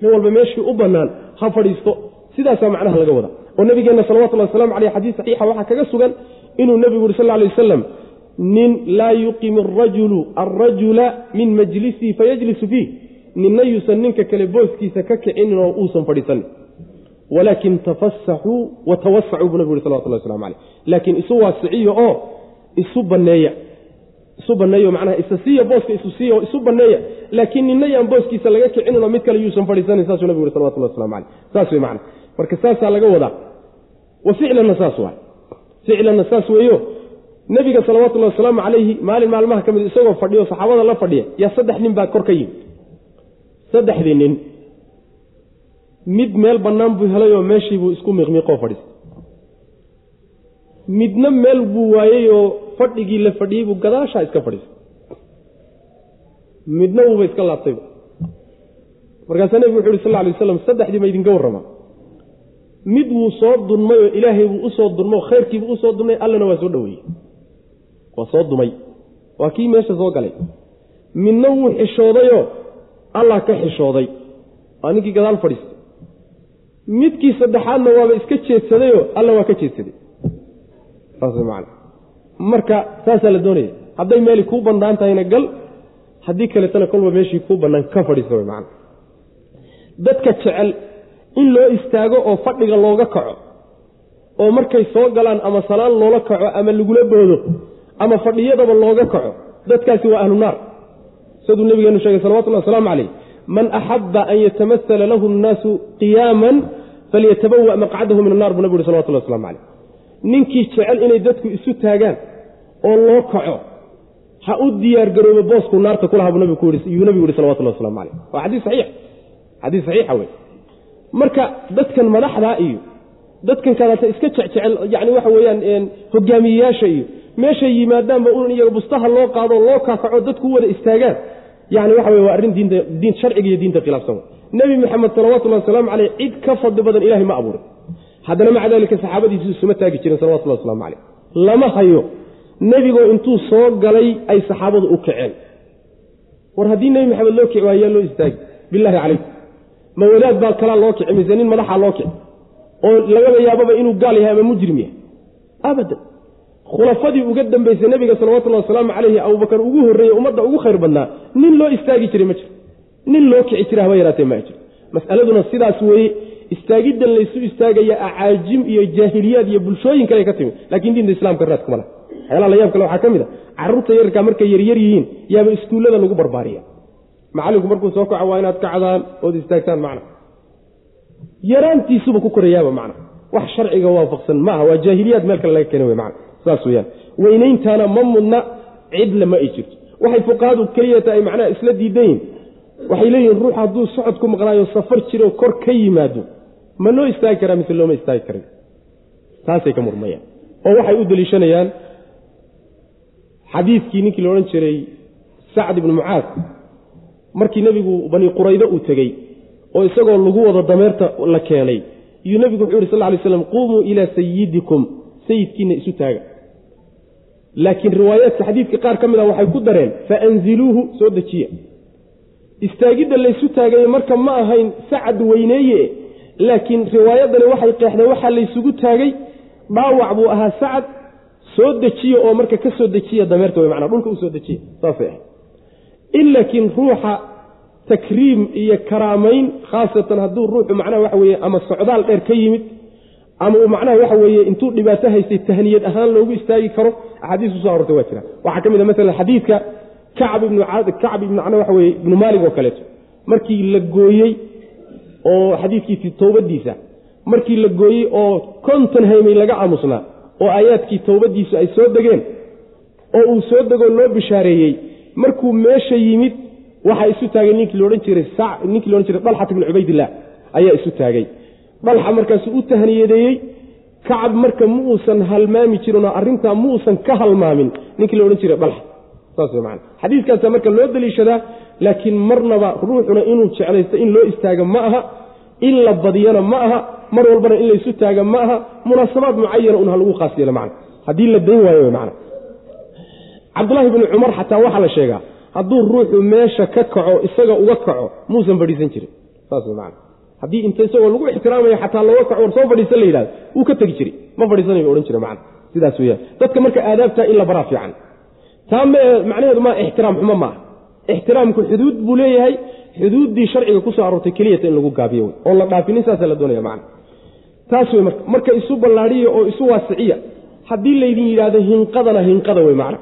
Nin walba meeshii u bannaan ha fadhiisto. Sidaasaa macnaha laga wada oo nabigeenna salawatullahi waslamu caleyh xadiis saxiixa waxaa kaga sugan inuu nebigu yuri sal alay wasalam nin laa yuqim arajulu alrajula min majlisihi fayajlisu fiih. Ninna yuusan ninka kale booskiisa ka kicinin oo uusan fadhiisanin walaakin tafasaxuu wa tawasacuu buu nabigu yuri salawatullah waslamu caleyh laakiin isu waasiciyo oo isu banneeya isu banneeyo macnaha isa siiya booska isu siiya isu banneeya. Laakiin ninna yaan booskiisa laga kicinin oo mid kale yuusan fadhiisanin saasuu nabigu yuri salawatullah waslamu caleyh saas wey macana marka saasaa laga wadaa. Wa ficlanna saas waay ficlanna saas weeyo. Nebiga salawatullahi wasalaamu calayhi maalin maalmaha ka mid isagoo fadhiyo saxaabada la fadhiya yaa saddex nin baa kor ka yimid. Saddexdii nin. Mid meel bannaan buu helay oo meeshii buu isku miiqmiiqoo fadhiistay. Midna meel buu waayey oo fadhigii la fadhiyey buu gadaashaa iska fadhiistay. Midna wuuba iska laabtayba markaasaa nebigu wuxu uhi sal lla alay waslam saddexdii ma idinka warramaa mid wuu soo dunmay oo ilaahay buu u soo dunmay oo khayrkiibuu u soo dunmay allana waa soo dhoweeyey. Waa soo dumay. Waa kii meesha soo galay. Midna wuu xishoodayoo allah ka xishooday. Waa ninkii gadaal fadhiistay. Midkii saddexaadna waaba iska jeedsadayoo alla waa ka jeedsaday. Saas man marka saasaa la doonaya. Hadday meeli kuu bannaan tahayna gal haddii kaleetana kolba meeshii kuu bannaan ka fadhiista way macana dadka jecel in loo istaago oo fadhiga looga kaco oo markay soo galaan ama salaan loola kaco ama lagula boodo ama fadhiyadaba looga kaco dadkaasi waa ahlu naar. Siduu nabigeenu sheegay salawatullahi wasalaamu calayh man axaba an yatamasala lahu nnaasu qiyaaman falyatabawa maqcadahu min annar buu nabi uhi salawatullah waslamu calayh ninkii jecel inay dadku isu taagaan oo loo kaco ha u diyaargaroobo boosku naarta kulaha buu nabigu yihi salawatullah waslamu calayh. Waa xadiis saxiix. Xadiis saxiixa wey marka dadkan madaxdaa iyo dadkan kadaata iska jecjecel yani waxa weeyaan hogaamiyeyaasha iyo meeshay yimaadaanba un iyaga bustaha loo qaado loo kaakaco dadku wada istaagaan. Yani waxa wey waa arrin diin sharciga iyo diinta khilaafsan nebi maxamed salawatullahi wasalaamu caleyh cid ka fadli badan ilahay ma abuurin. Haddana maca dalika saxaabadiisu isuma taagi jiren salawatullahi waslamu caleyh lama hayo nebigoo intuu soo galay ay saxaabadu u kaceen. War haddii nebi maxamed loo kici waayaa loo istaagi. Bilaahi calaykum. Ma wadaad baa kalaa loo kici mise nin madaxaa loo kici? Oo lagaba yaababa inuu gaal yahay ama mujrim yahay? Abadan. Khulafadii uga dambaysay nebiga salawatullahi wasalaamu caleyhi abubakar ugu horreeyey ummadda ugu khayr badnaa. Nin loo istaagi jiray ma jiro. Nin loo kici jira haba yaraatee ma jiro. Mas'aladuna sidaas weeye istaagiddan laysu istaagaya acaajim iyo jaahiliyaad iyo bulshooyin kale ka timi. Lakiin diinta islaamka raad kuma laha waxyaalaha layaab kale waxaa ka mid a carruurta yararkaa markay yaryar yihiin yaaba iskuullada lagu barbaariya. Macallinku markuu soo kaco waa inaad kacdaan ood istaagtaan macna. Yaraantiisuba ku korayaaba macna. Wax sharciga waafaqsan maaha waa jaahiliyaad meel kale laga keena wey macna. Saas weyaan weynayntaana ma mudna cidla ma ay jirto waxay fuqahadu keliyata ay macnaha isla diidan yihiin waxay leeyihiin ruux hadduu socod ku maqnaayo safar jiro kor ka yimaado. Ma loo istaagi karaa mise looma istaagi karin? Taasay ka murmayaan. Oo waxay u deliishanayaan xadiidkii ninkii la odhan jiray sacd ibnu mucaad markii nebigu bani quraydo uu tegey oo isagoo lagu wado dameerta la keenay iyuu nebigu wuxuu yidhi sal ly slam quumuu ilaa sayidikum sayidkiina isu taaga laakiin riwaayaadka xadiidka qaar ka mid a waxay ku dareen faanziluuhu soo dejiya. Istaagidda laysu taagaye marka ma ahayn sacad weyneeye laakiin riwaayadani waxay qeexdeen waxaa laysugu taagay dhaawac buu ahaa sacad soo dejiya oo marka ka soo dejiya dameerta wey manaa dhulka u soo dejiya saasay ahayd. In laakiin ruuxa takriim iyo karaamayn khaasatan hadduu ruuxu macnaha waxa weeye ama socdaal dheer ka yimid ama uu macnaha waxa weeye intuu dhibaato haystay tahniyad ahaan loogu istaagi karo axaadiis kuso arortay waa jira. Waxaa ka mid a masalan xadiidka kacb macnaa waxa weye ibnu maalig oo kaleeto. Markii la gooyey oo xadiidkiisi towbadiisa markii la gooyey oo konton haymay laga aamusnaa oo aayaadkii towbadiisu ay soo degeen oo uu soo degoo loo bishaareeyey markuu meesha yimid waxaa isu taagay ninkii loodhan jiray ninkii loodhan jiray dalxat ibnu cubaydillah ayaa isu taagay. Dalxa markaasuu u tahniyadeeyey kacab marka ma uusan halmaami jirinoo arrintaa ma uusan ka halmaamin ninkii la odhan jiray dalxa. Saas macana xadiiskaasa marka loo daliishadaa laakiin marnaba ruuxuna inuu jeclaysto in loo istaaga ma aha in la badiyana ma aha mar walbana in laysu taaga ma aha munaasabaad mucayana un ha lagu khaas macna. Haddii la dayn waayo wey macana cabdulahi bni cumar xataa waxaa la sheegaa hadduu ruuxu meesha ka kaco isaga uga kaco muusan fadhiisan jirin. Saas macana haddii inta isagoo lagu ixtiraamayo xataa looga kaco war soo fadhiisan la yidhahdo wuu ka tegi jiray. Ma fadhiisanayo odhan jira macana sidaas weyaan dadka marka aadaabtaa in la baraa fiican. Taa macnaheedu maa ixtiraam xumo maaha ixtiraamku xuduud buu leeyahay xuduuddii sharciga ku soo aroortay keliyata in lagu gaabiyo oon la dhaafinin saasa la doonaya macna taas wey marka marka isu ballaadhiya oo isu waasiciya. Haddii laydin yidhaahdo hinqadana hinqada wey macna.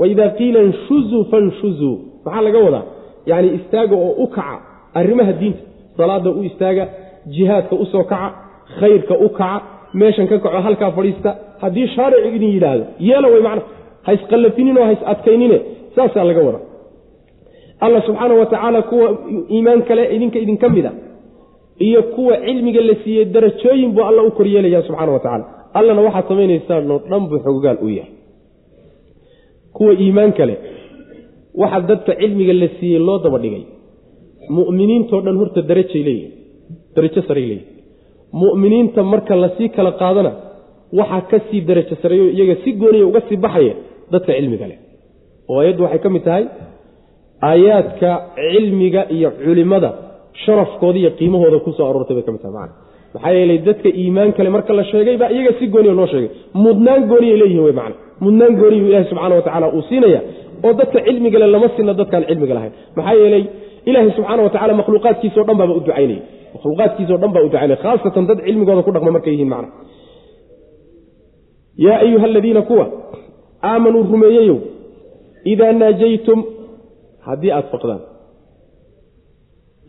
Waidaa qiila nshuzuu fanshuzuu maxaa laga wadaa? Yacni istaaga oo u kaca arrimaha diinta. Salaada u istaaga jihaadka u soo kaca khayrka u kaca meeshan ka kaco halkaa fadhiista. Haddii shaaricu idin yidhaahdo yeela way macna. Ha isqallafinin oo ha adkaynine saasaa laga wadaa. Alla subxaana wa tacaala kuwa iimaan kale idinka idinka mid a iyo kuwa cilmiga la siiyey darajooyin buu alla u koryeelaya subxana wa tacala allana waxaad samaynaysaanoo dhan buu xogogaal u yahay. Kuwa iimaan kale waxa dadka cilmiga la siiyey loo daba dhigay. Mu'miniintoo dhan horta darajay leeyihiin darajo saray leeyihiin mu'miniinta marka la sii kala qaadana waxaa ka sii darajo sareeyo iyaga si gooniya uga sii baxaya dadka cilmiga leh. Oo ayaddu waxay ka mid tahay aayaadka cilmiga iyo culimada sharafkooda iyo qiimahooda ku soo aroortay bay ka mid tahay macana maxaa yeelay dadka iimaan kale marka la sheegay baa iyaga si gooniya loo sheegay. Mudnaan gooniyay leeyihiin wey macana mudnaan gooniyu ilahi subxana wa tacala uu siinaya oo dadka cilmigale lama sinna dadkaan cilmiga lahayn. Maxaa yeelay ilaahay subxaana wa tacala makhluuqaadkiisao dhan baaba u ducaynaya makhluuqaadkiisao dhan baa u ducaynaya khaasatan dad cilmigooda ku dhaqma markay yihiin macna. Yaa ayuha aladiina kuwa aamanuu rumeeyeyow idaa naajaytum haddii aada faqdaan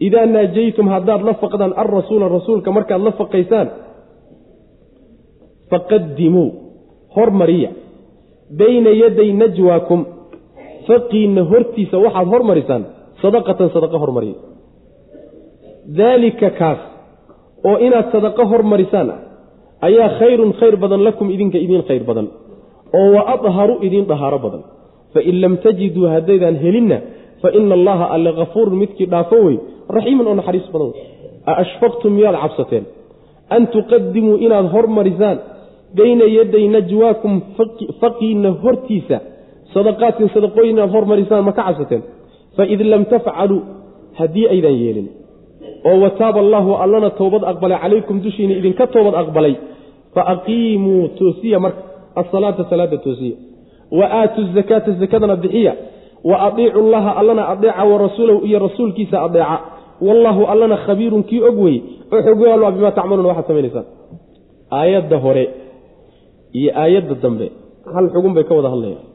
idaa naajaytum haddaad la faqdaan alrasuula rasuulka markaad la faqaysaan faqadimuu hormariya bayna yaday najwaakum faqiinna hortiisa waxaad hormarisaan sadaqatan sadaqa hormariya daalika kaas oo inaad sadaqo hormarisaan ah ayaa khayrun khayr badan lakum idinka idiin khayr badan oo wa adharu idiin dhahaaro badan fain lam tajiduu haddaydaan helinna fa ina allaha alle kafuurun midkii dhaafo wey raxiimun oo naxariis badan wey. A ashfaqtum miyaad cabsateen? An tuqadimuu inaad hormarisaan bayna yaday najwaakum faqiinna hortiisa. Sadaqaatin sadaqooyin inaad hormarisaan ma ka cabsateen? Faid lam tafcaluu haddii aydan yeelin. Oo wataaba allaahu allana toobad aqbalay calaykum dushiina idinka toobad aqbalay. Fa aqiimuu toosiya marka. Asalaata salaada toosiya. Wa aatuu zakaata zakadana bixiya wa adiicu llaha allana adeeca wa rasuulahu iyo rasuulkiisa adeeca. Wallaahu allana khabiirun kii og weye oo xogyaal waa bimaa tacmaluuna waxaad samaynaysaa aayadda hore iyo aayadda dambe hal xugun bay ka wada hadlayaan.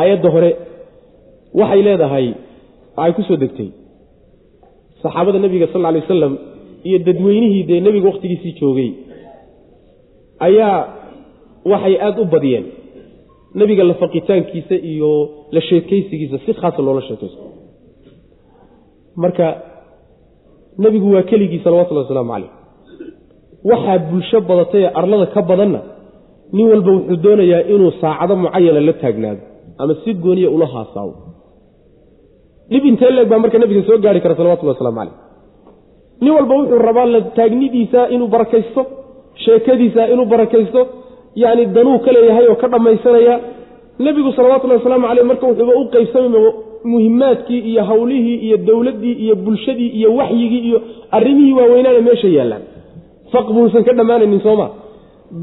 Aayadda hore waxay leedahay waxay ku soo degtay. Saxaabada nebiga sal lay wasalam iyo dadweynihii dee nebiga wakhtigiisii joogay ayaa waxay aada u badiyeen nebiga la faqitaankiisa iyo la sheekaysigiisa si khaasa loola sheekaysto. Marka nebigu waa keligii salawatullahi wasalaamu caleyh waxaa bulsho badatay ee arlada ka badanna nin walba wuxuu doonayaa inuu saacado mucayana la taagnaado ama si gooniya ula haasaawo. Dhib intee leeg baa marka nebiga soo gaari kara salawatullahi waslamu caleyh nin walba wuxuu rabaa la taagnidiisa inuu barakaysto sheekadiisa inuu barakaysto yacni danuu ka leeyahay oo ka dhammaysanaya. Nebigu salawatullahi wasalaamu caleyh marka wuxuuba u qaybsamay muhimaadkii iyo hawlihii iyo dowladdii iyo bulshadii iyo waxyigii iyo arrimihii waaweynaana meesha yaallaan. Faq buusan ka dhammaanaynin sooma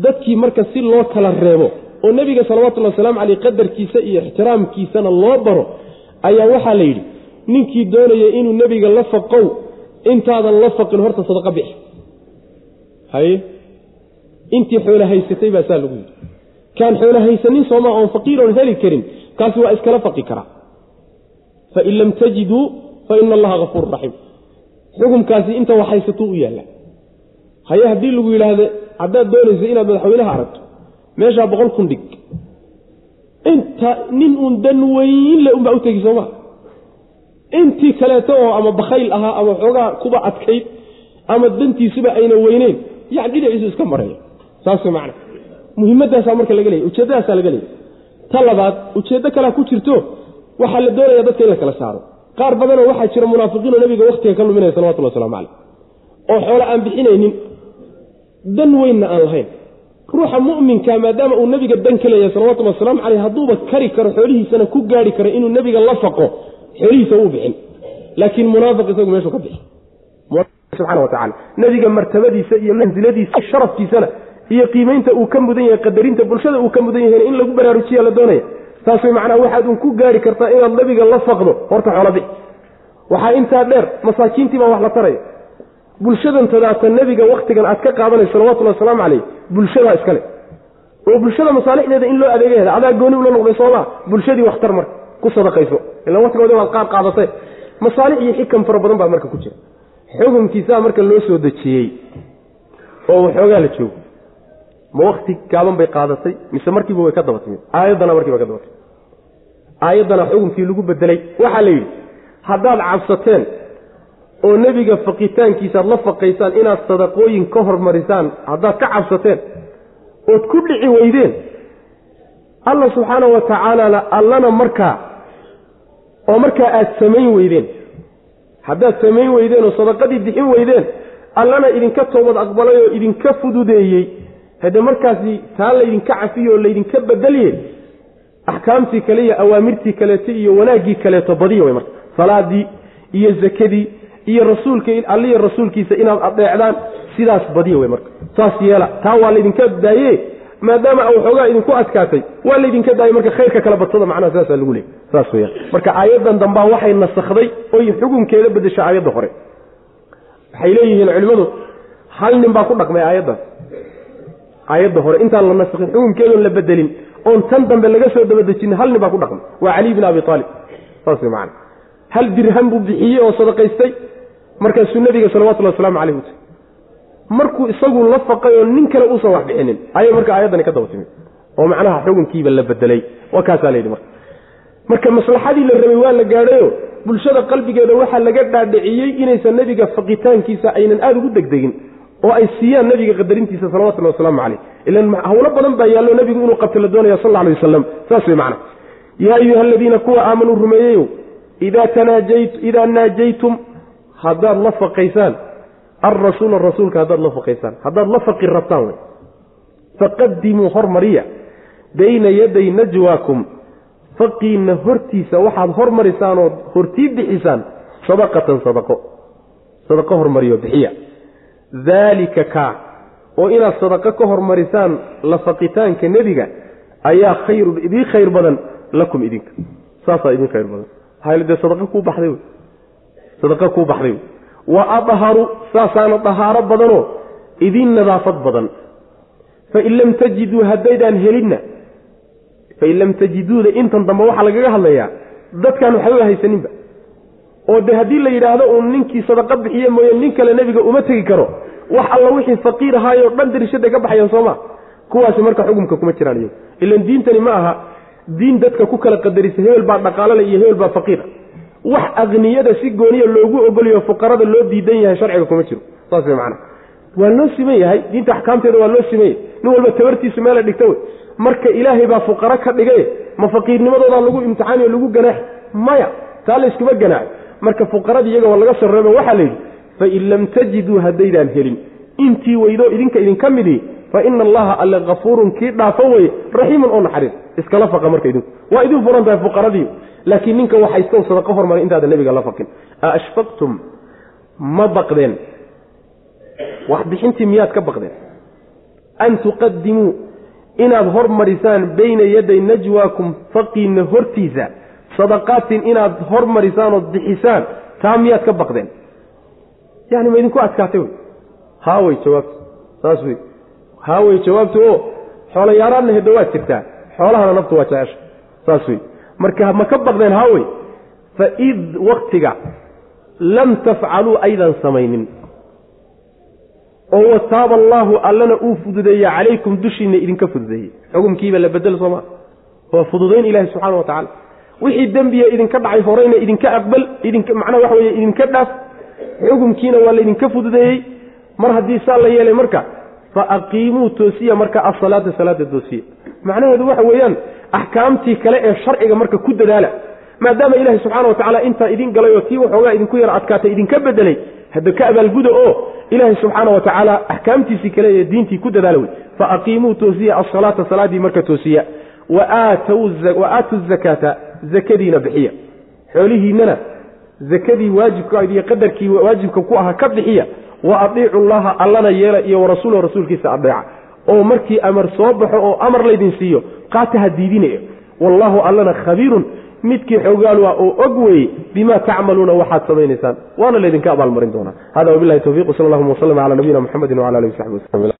dadkii marka si loo kala reebo oo nebiga salawatullahi wasalaamu caleyh qadarkiisa iyo ixtiraamkiisana loo baro ayaa waxaa la yidhi ninkii doonaya inuu nebiga la faqow intaadan la faqin horta sadaqa bixi intii xoolo haysatay baa saa lagu yidhi. Kaan xoolo haysanin sooma oon faqiiroon heli karin kaasi waa iskala faqi karaa fain lam tajiduu fa ina allaha hafuurun raxiim xukumkaasi inta wax haysatuu u yaalla. Haye haddii lagu yidhaahdo haddaad doonaysa inaad madaxweynaha aragto meeshaa boqol kun dhig. Inta nin uun dan weyn le unbaa u tegi sooma intii kaleeto oo ama bakhayl ahaa ama xoogaa kuba adkayd ama dantiisuba ayna weyneyn yani dhinaciisu iska maraya saas man muhimadaasaa marka laga leeyay ujeeddadaasaa laga leeyay ta labaad ujeeddo kalea ku jirto waxaa la doonaya dadka in la kala saaro. Qaar badanoo waxaa jira munaafiqiinoo nabiga wakhtiga ka luminaya salawatullah waslamu caleyh oo xoolo aan bixinaynin. Dan weynna aan lahayn. Ruuxa muminka maadaama uu nebiga dan ka leeyahay salawatullah wasalaamu caleyh hadduuba kari karo xoolihiisana ku gaari karo inuu nebiga la faqo xoolihiisa uu bixin. Laakiin munaafiq isagu meeshuu ka bixi. Subxana wa tacala nebiga martabadiisa iyo mansiladiisa sharafkiisana iyo qiimeynta uu ka mudan yahay qadarinta bulshada uu ka mudan yahayna in lagu baraarujiya la doonaya saas way macnaa waxaad uun ku gaari kartaa inaad nebiga la faqdo horta xoolo bixi waxaa intaa dheer masaakiintii baa wax la taraya bulshadan tadaata nebiga waktigan aad ka qaadanay salawatullhi wasalaamu caleyh bulshadaa iskale oo bulshada masaalixdeeda in loo adeegaheda adaa gooni ula noqday soomaa bulshadii waxtar marka ku sadaqayso. Ila waktigoodi waad qaar qaadatay masaalix iyo xikam fara badan baa marka ku jira. Xukunkiisaa marka loo soo dejiyey oo waxoogaa la joogo ma wakti gaaban bay qaadatay mise markiiba way ka daba timid aayaddana markiiba ka daba timid xukunkii lagu bedelay waxaa la yidhi haddaad cabsateen oo nebiga faqitaankiisaaad la faqaysaan inaad sadaqooyin ka hormarisaan haddaad ka cabsateen ood ku dhici weydeen alla subxaana wa tacaala allana markaa oo markaa aad samayn weydeen haddaad samayn weydeen oo sadaqadii bixin weydeen allana idinka toobad aqbalay oo idinka fududeeyey haddee markaasi taa laydinka cafiyo oo laydinka bedelye axkaamtii kale iyo awaamirtii kaleeto iyo wanaaggii kaleeto badiya way marka. Salaadii iyo zakadii iyo rasuulka alliyo rasuulkiisa inaad adeecdaan sidaas badiya wey marka. Saas yeela taa waa laydinka daaye maadaama waxoogaa idinku adkaatay waa laydinka daayay marka khayrka kala badsada macnaha saasaa lagu leey saas weya marka aayaddan dambaa waxay nasakday oy xukunkeeda bedesha aayadda hore. Waxay leeyihiin culimmadu hal nin baa ku dhaqmay aayaddaas aayadda hore intaan la nasakhin xukunkeedoon la bedelin oon tan dambe laga soo dabadejin hal nin baa ku dhaqmay waa caliy bin abi aalib saas wey macana hal dirham buu bixiyey oo sadaqaystay. Markaasuu nabiga salawatullhi waslamu caleyh utay markuu isagu la faqay oo nin kale uusan wax bixinin. Ayay marka aayaddani ka daba timid. Oo macnaha xukunkiiba la bedelay. Waa kaasaa layidhi marka. Marka maslaxadii la rabay waa la gaadhayo. Bulshada qalbigeeda waxaa laga dhaadhiciyey inaysan nebiga faqitaankiisa aynan aada ugu degdegin oo ay siiyaan nebiga qadarintiisa salawatullahi wasalaamu caleyh ilan hawlo badan baa yaallo nebigu inuu qabto la doonaya sal alay wasalam saas wey macana yaa ayuha aladiina kuwa aamanuu rumeeyeyo idaa naajaytum haddaad la faqaysaan alrasuula rasuulka haddaad la faqaysaan haddaad la faqi rabtaan wey faqadimuu hormariya bayna yaday najwaakum. Faqiinna hortiisa waxaad hormarisaan ood hortii bixisaan sadaqatan sadaqo. Sadaqo hormariyo bixiya daalika kaa oo inaad sadaqo ka hormarisaan la faqitaanka nebiga ayaa khayrun idii khayr badan lakum idinka. Saasaa idin khayr badan. Dee sadaqa kuu baxday wey. Sadaqa kuu baxday wey. Wa adharu saasaana dahaaro badanoo idin nadaafad badan. Fain lam tajiduu haddaydaan helinna fain lam tajiduuda intan dambe waxaa lagaga hadlayaa dadkaan waxba haysaninba oo de haddii la yidhaahdo uun ninkii sadaqa bixiye mooye nin kale nebiga uma tegi karo wax alla wixii faqiir ahaayoo dhan dirishada ka baxayaan sooma kuwaasi marka xukumka kuma jiraan iyagu ilan diintani ma aha diin dadka ku kala qadarisa hebel baa dhaqaalale iyo hebel baa faqiira. Wax aqniyada si gooniya loogu ogoliyo fuqarada loo diidan yahay sharciga kuma jiro. Saas way macana waa loo siman yahay diinta axkaamteeda waa loo siman yahay. Nin walba tabartiisu meela dhigta wey marka ilaahay baa fuqaro ka dhigay ma faqiirnimadoodaa lagu imtixaaniyo lagu ganaax. Maya taa layskuma ganaaxo marka fuqaradii iyaga waa laga sarreebo waxaa la yidhi fain lam tajiduu haddaydaan helin. Intii weydo idinka idinka midii fa ina allaha alle kafuurun kii dhaafo weye raxiimun oo naxariis. Iskala faqa marka idinku. Waa idin furan tahay fuqaradii laakiin ninka waxaystow sadaqa hormaray intaada nebiga la faqin. A ashfaqtum ma baqdeen. Wax bixintii miyaad ka baqdeen? An tuqadimuu inaad hormarisaan bayna yaday najwaakum faqiinna hortiisa sadaqaatin inaad hormarisaan ood bixisaan taa miyaad ka baqdeen? Yani ma idinku adkaatay wey haawey jawaabtu. Saas wey haawey jawaabtu oo xoola yaaraadna hedda waad jirtaa. Xoolahana naftu waa jecesha saas wey marka ma ka baqdeen haawey fa id waktiga lam tafcaluu aydan samaynin. Oo wataaba allaahu allana uu fududeeye calaykum dushiinna idinka fududeeyey. Xukumkiiba la bedel sooma waa fududayn ilahi subxana wa tacala wixii dembiya idinka dhacay horeyna idinka aqbal macnaha waxa weye idinka dhaaf xukumkiina waa laydinka fududeeyey. Mar haddii saa la yeelay marka fa aqiimuu toosiya marka asalaata salaada toosiya. Macnaheedu waxa weeyaan axkaamtii kale ee sharciga marka ku dadaala maadaama ilaahi subxaana wa tacala intaa idin galay oo tii waxoogaa idinku yar adkaatay idinka bedelay hadda ka abaalguda oo ilaahi subxaana wa tacaala axkaamtiisii kale ee diintii ku dadaala wey. Fa aqiimuu toosiya asalaata salaadii marka toosiya. Wa aatu zakaata zakadiina bixiya. Xoolihiinnana zakadii waajibka iyo qadarkii waajibka ku ahaa ka bixiya wa adiicu llaha allana yeela iyo warasuulahu rasuulkiisa adeeca oo markii amar soo baxo oo amar laydin siiyo qaata ha diidinayo. Wallaahu allana khabiirun midkii xogaalu ah oo og wey bima tacmaluuna waxaad samaynaysaan. Waana laydinka abaalmarin doonaa. Hada wabilahi towfiq sal allahuma waslm cala nabiyina mxamedi wala alihi wasaxbi waslm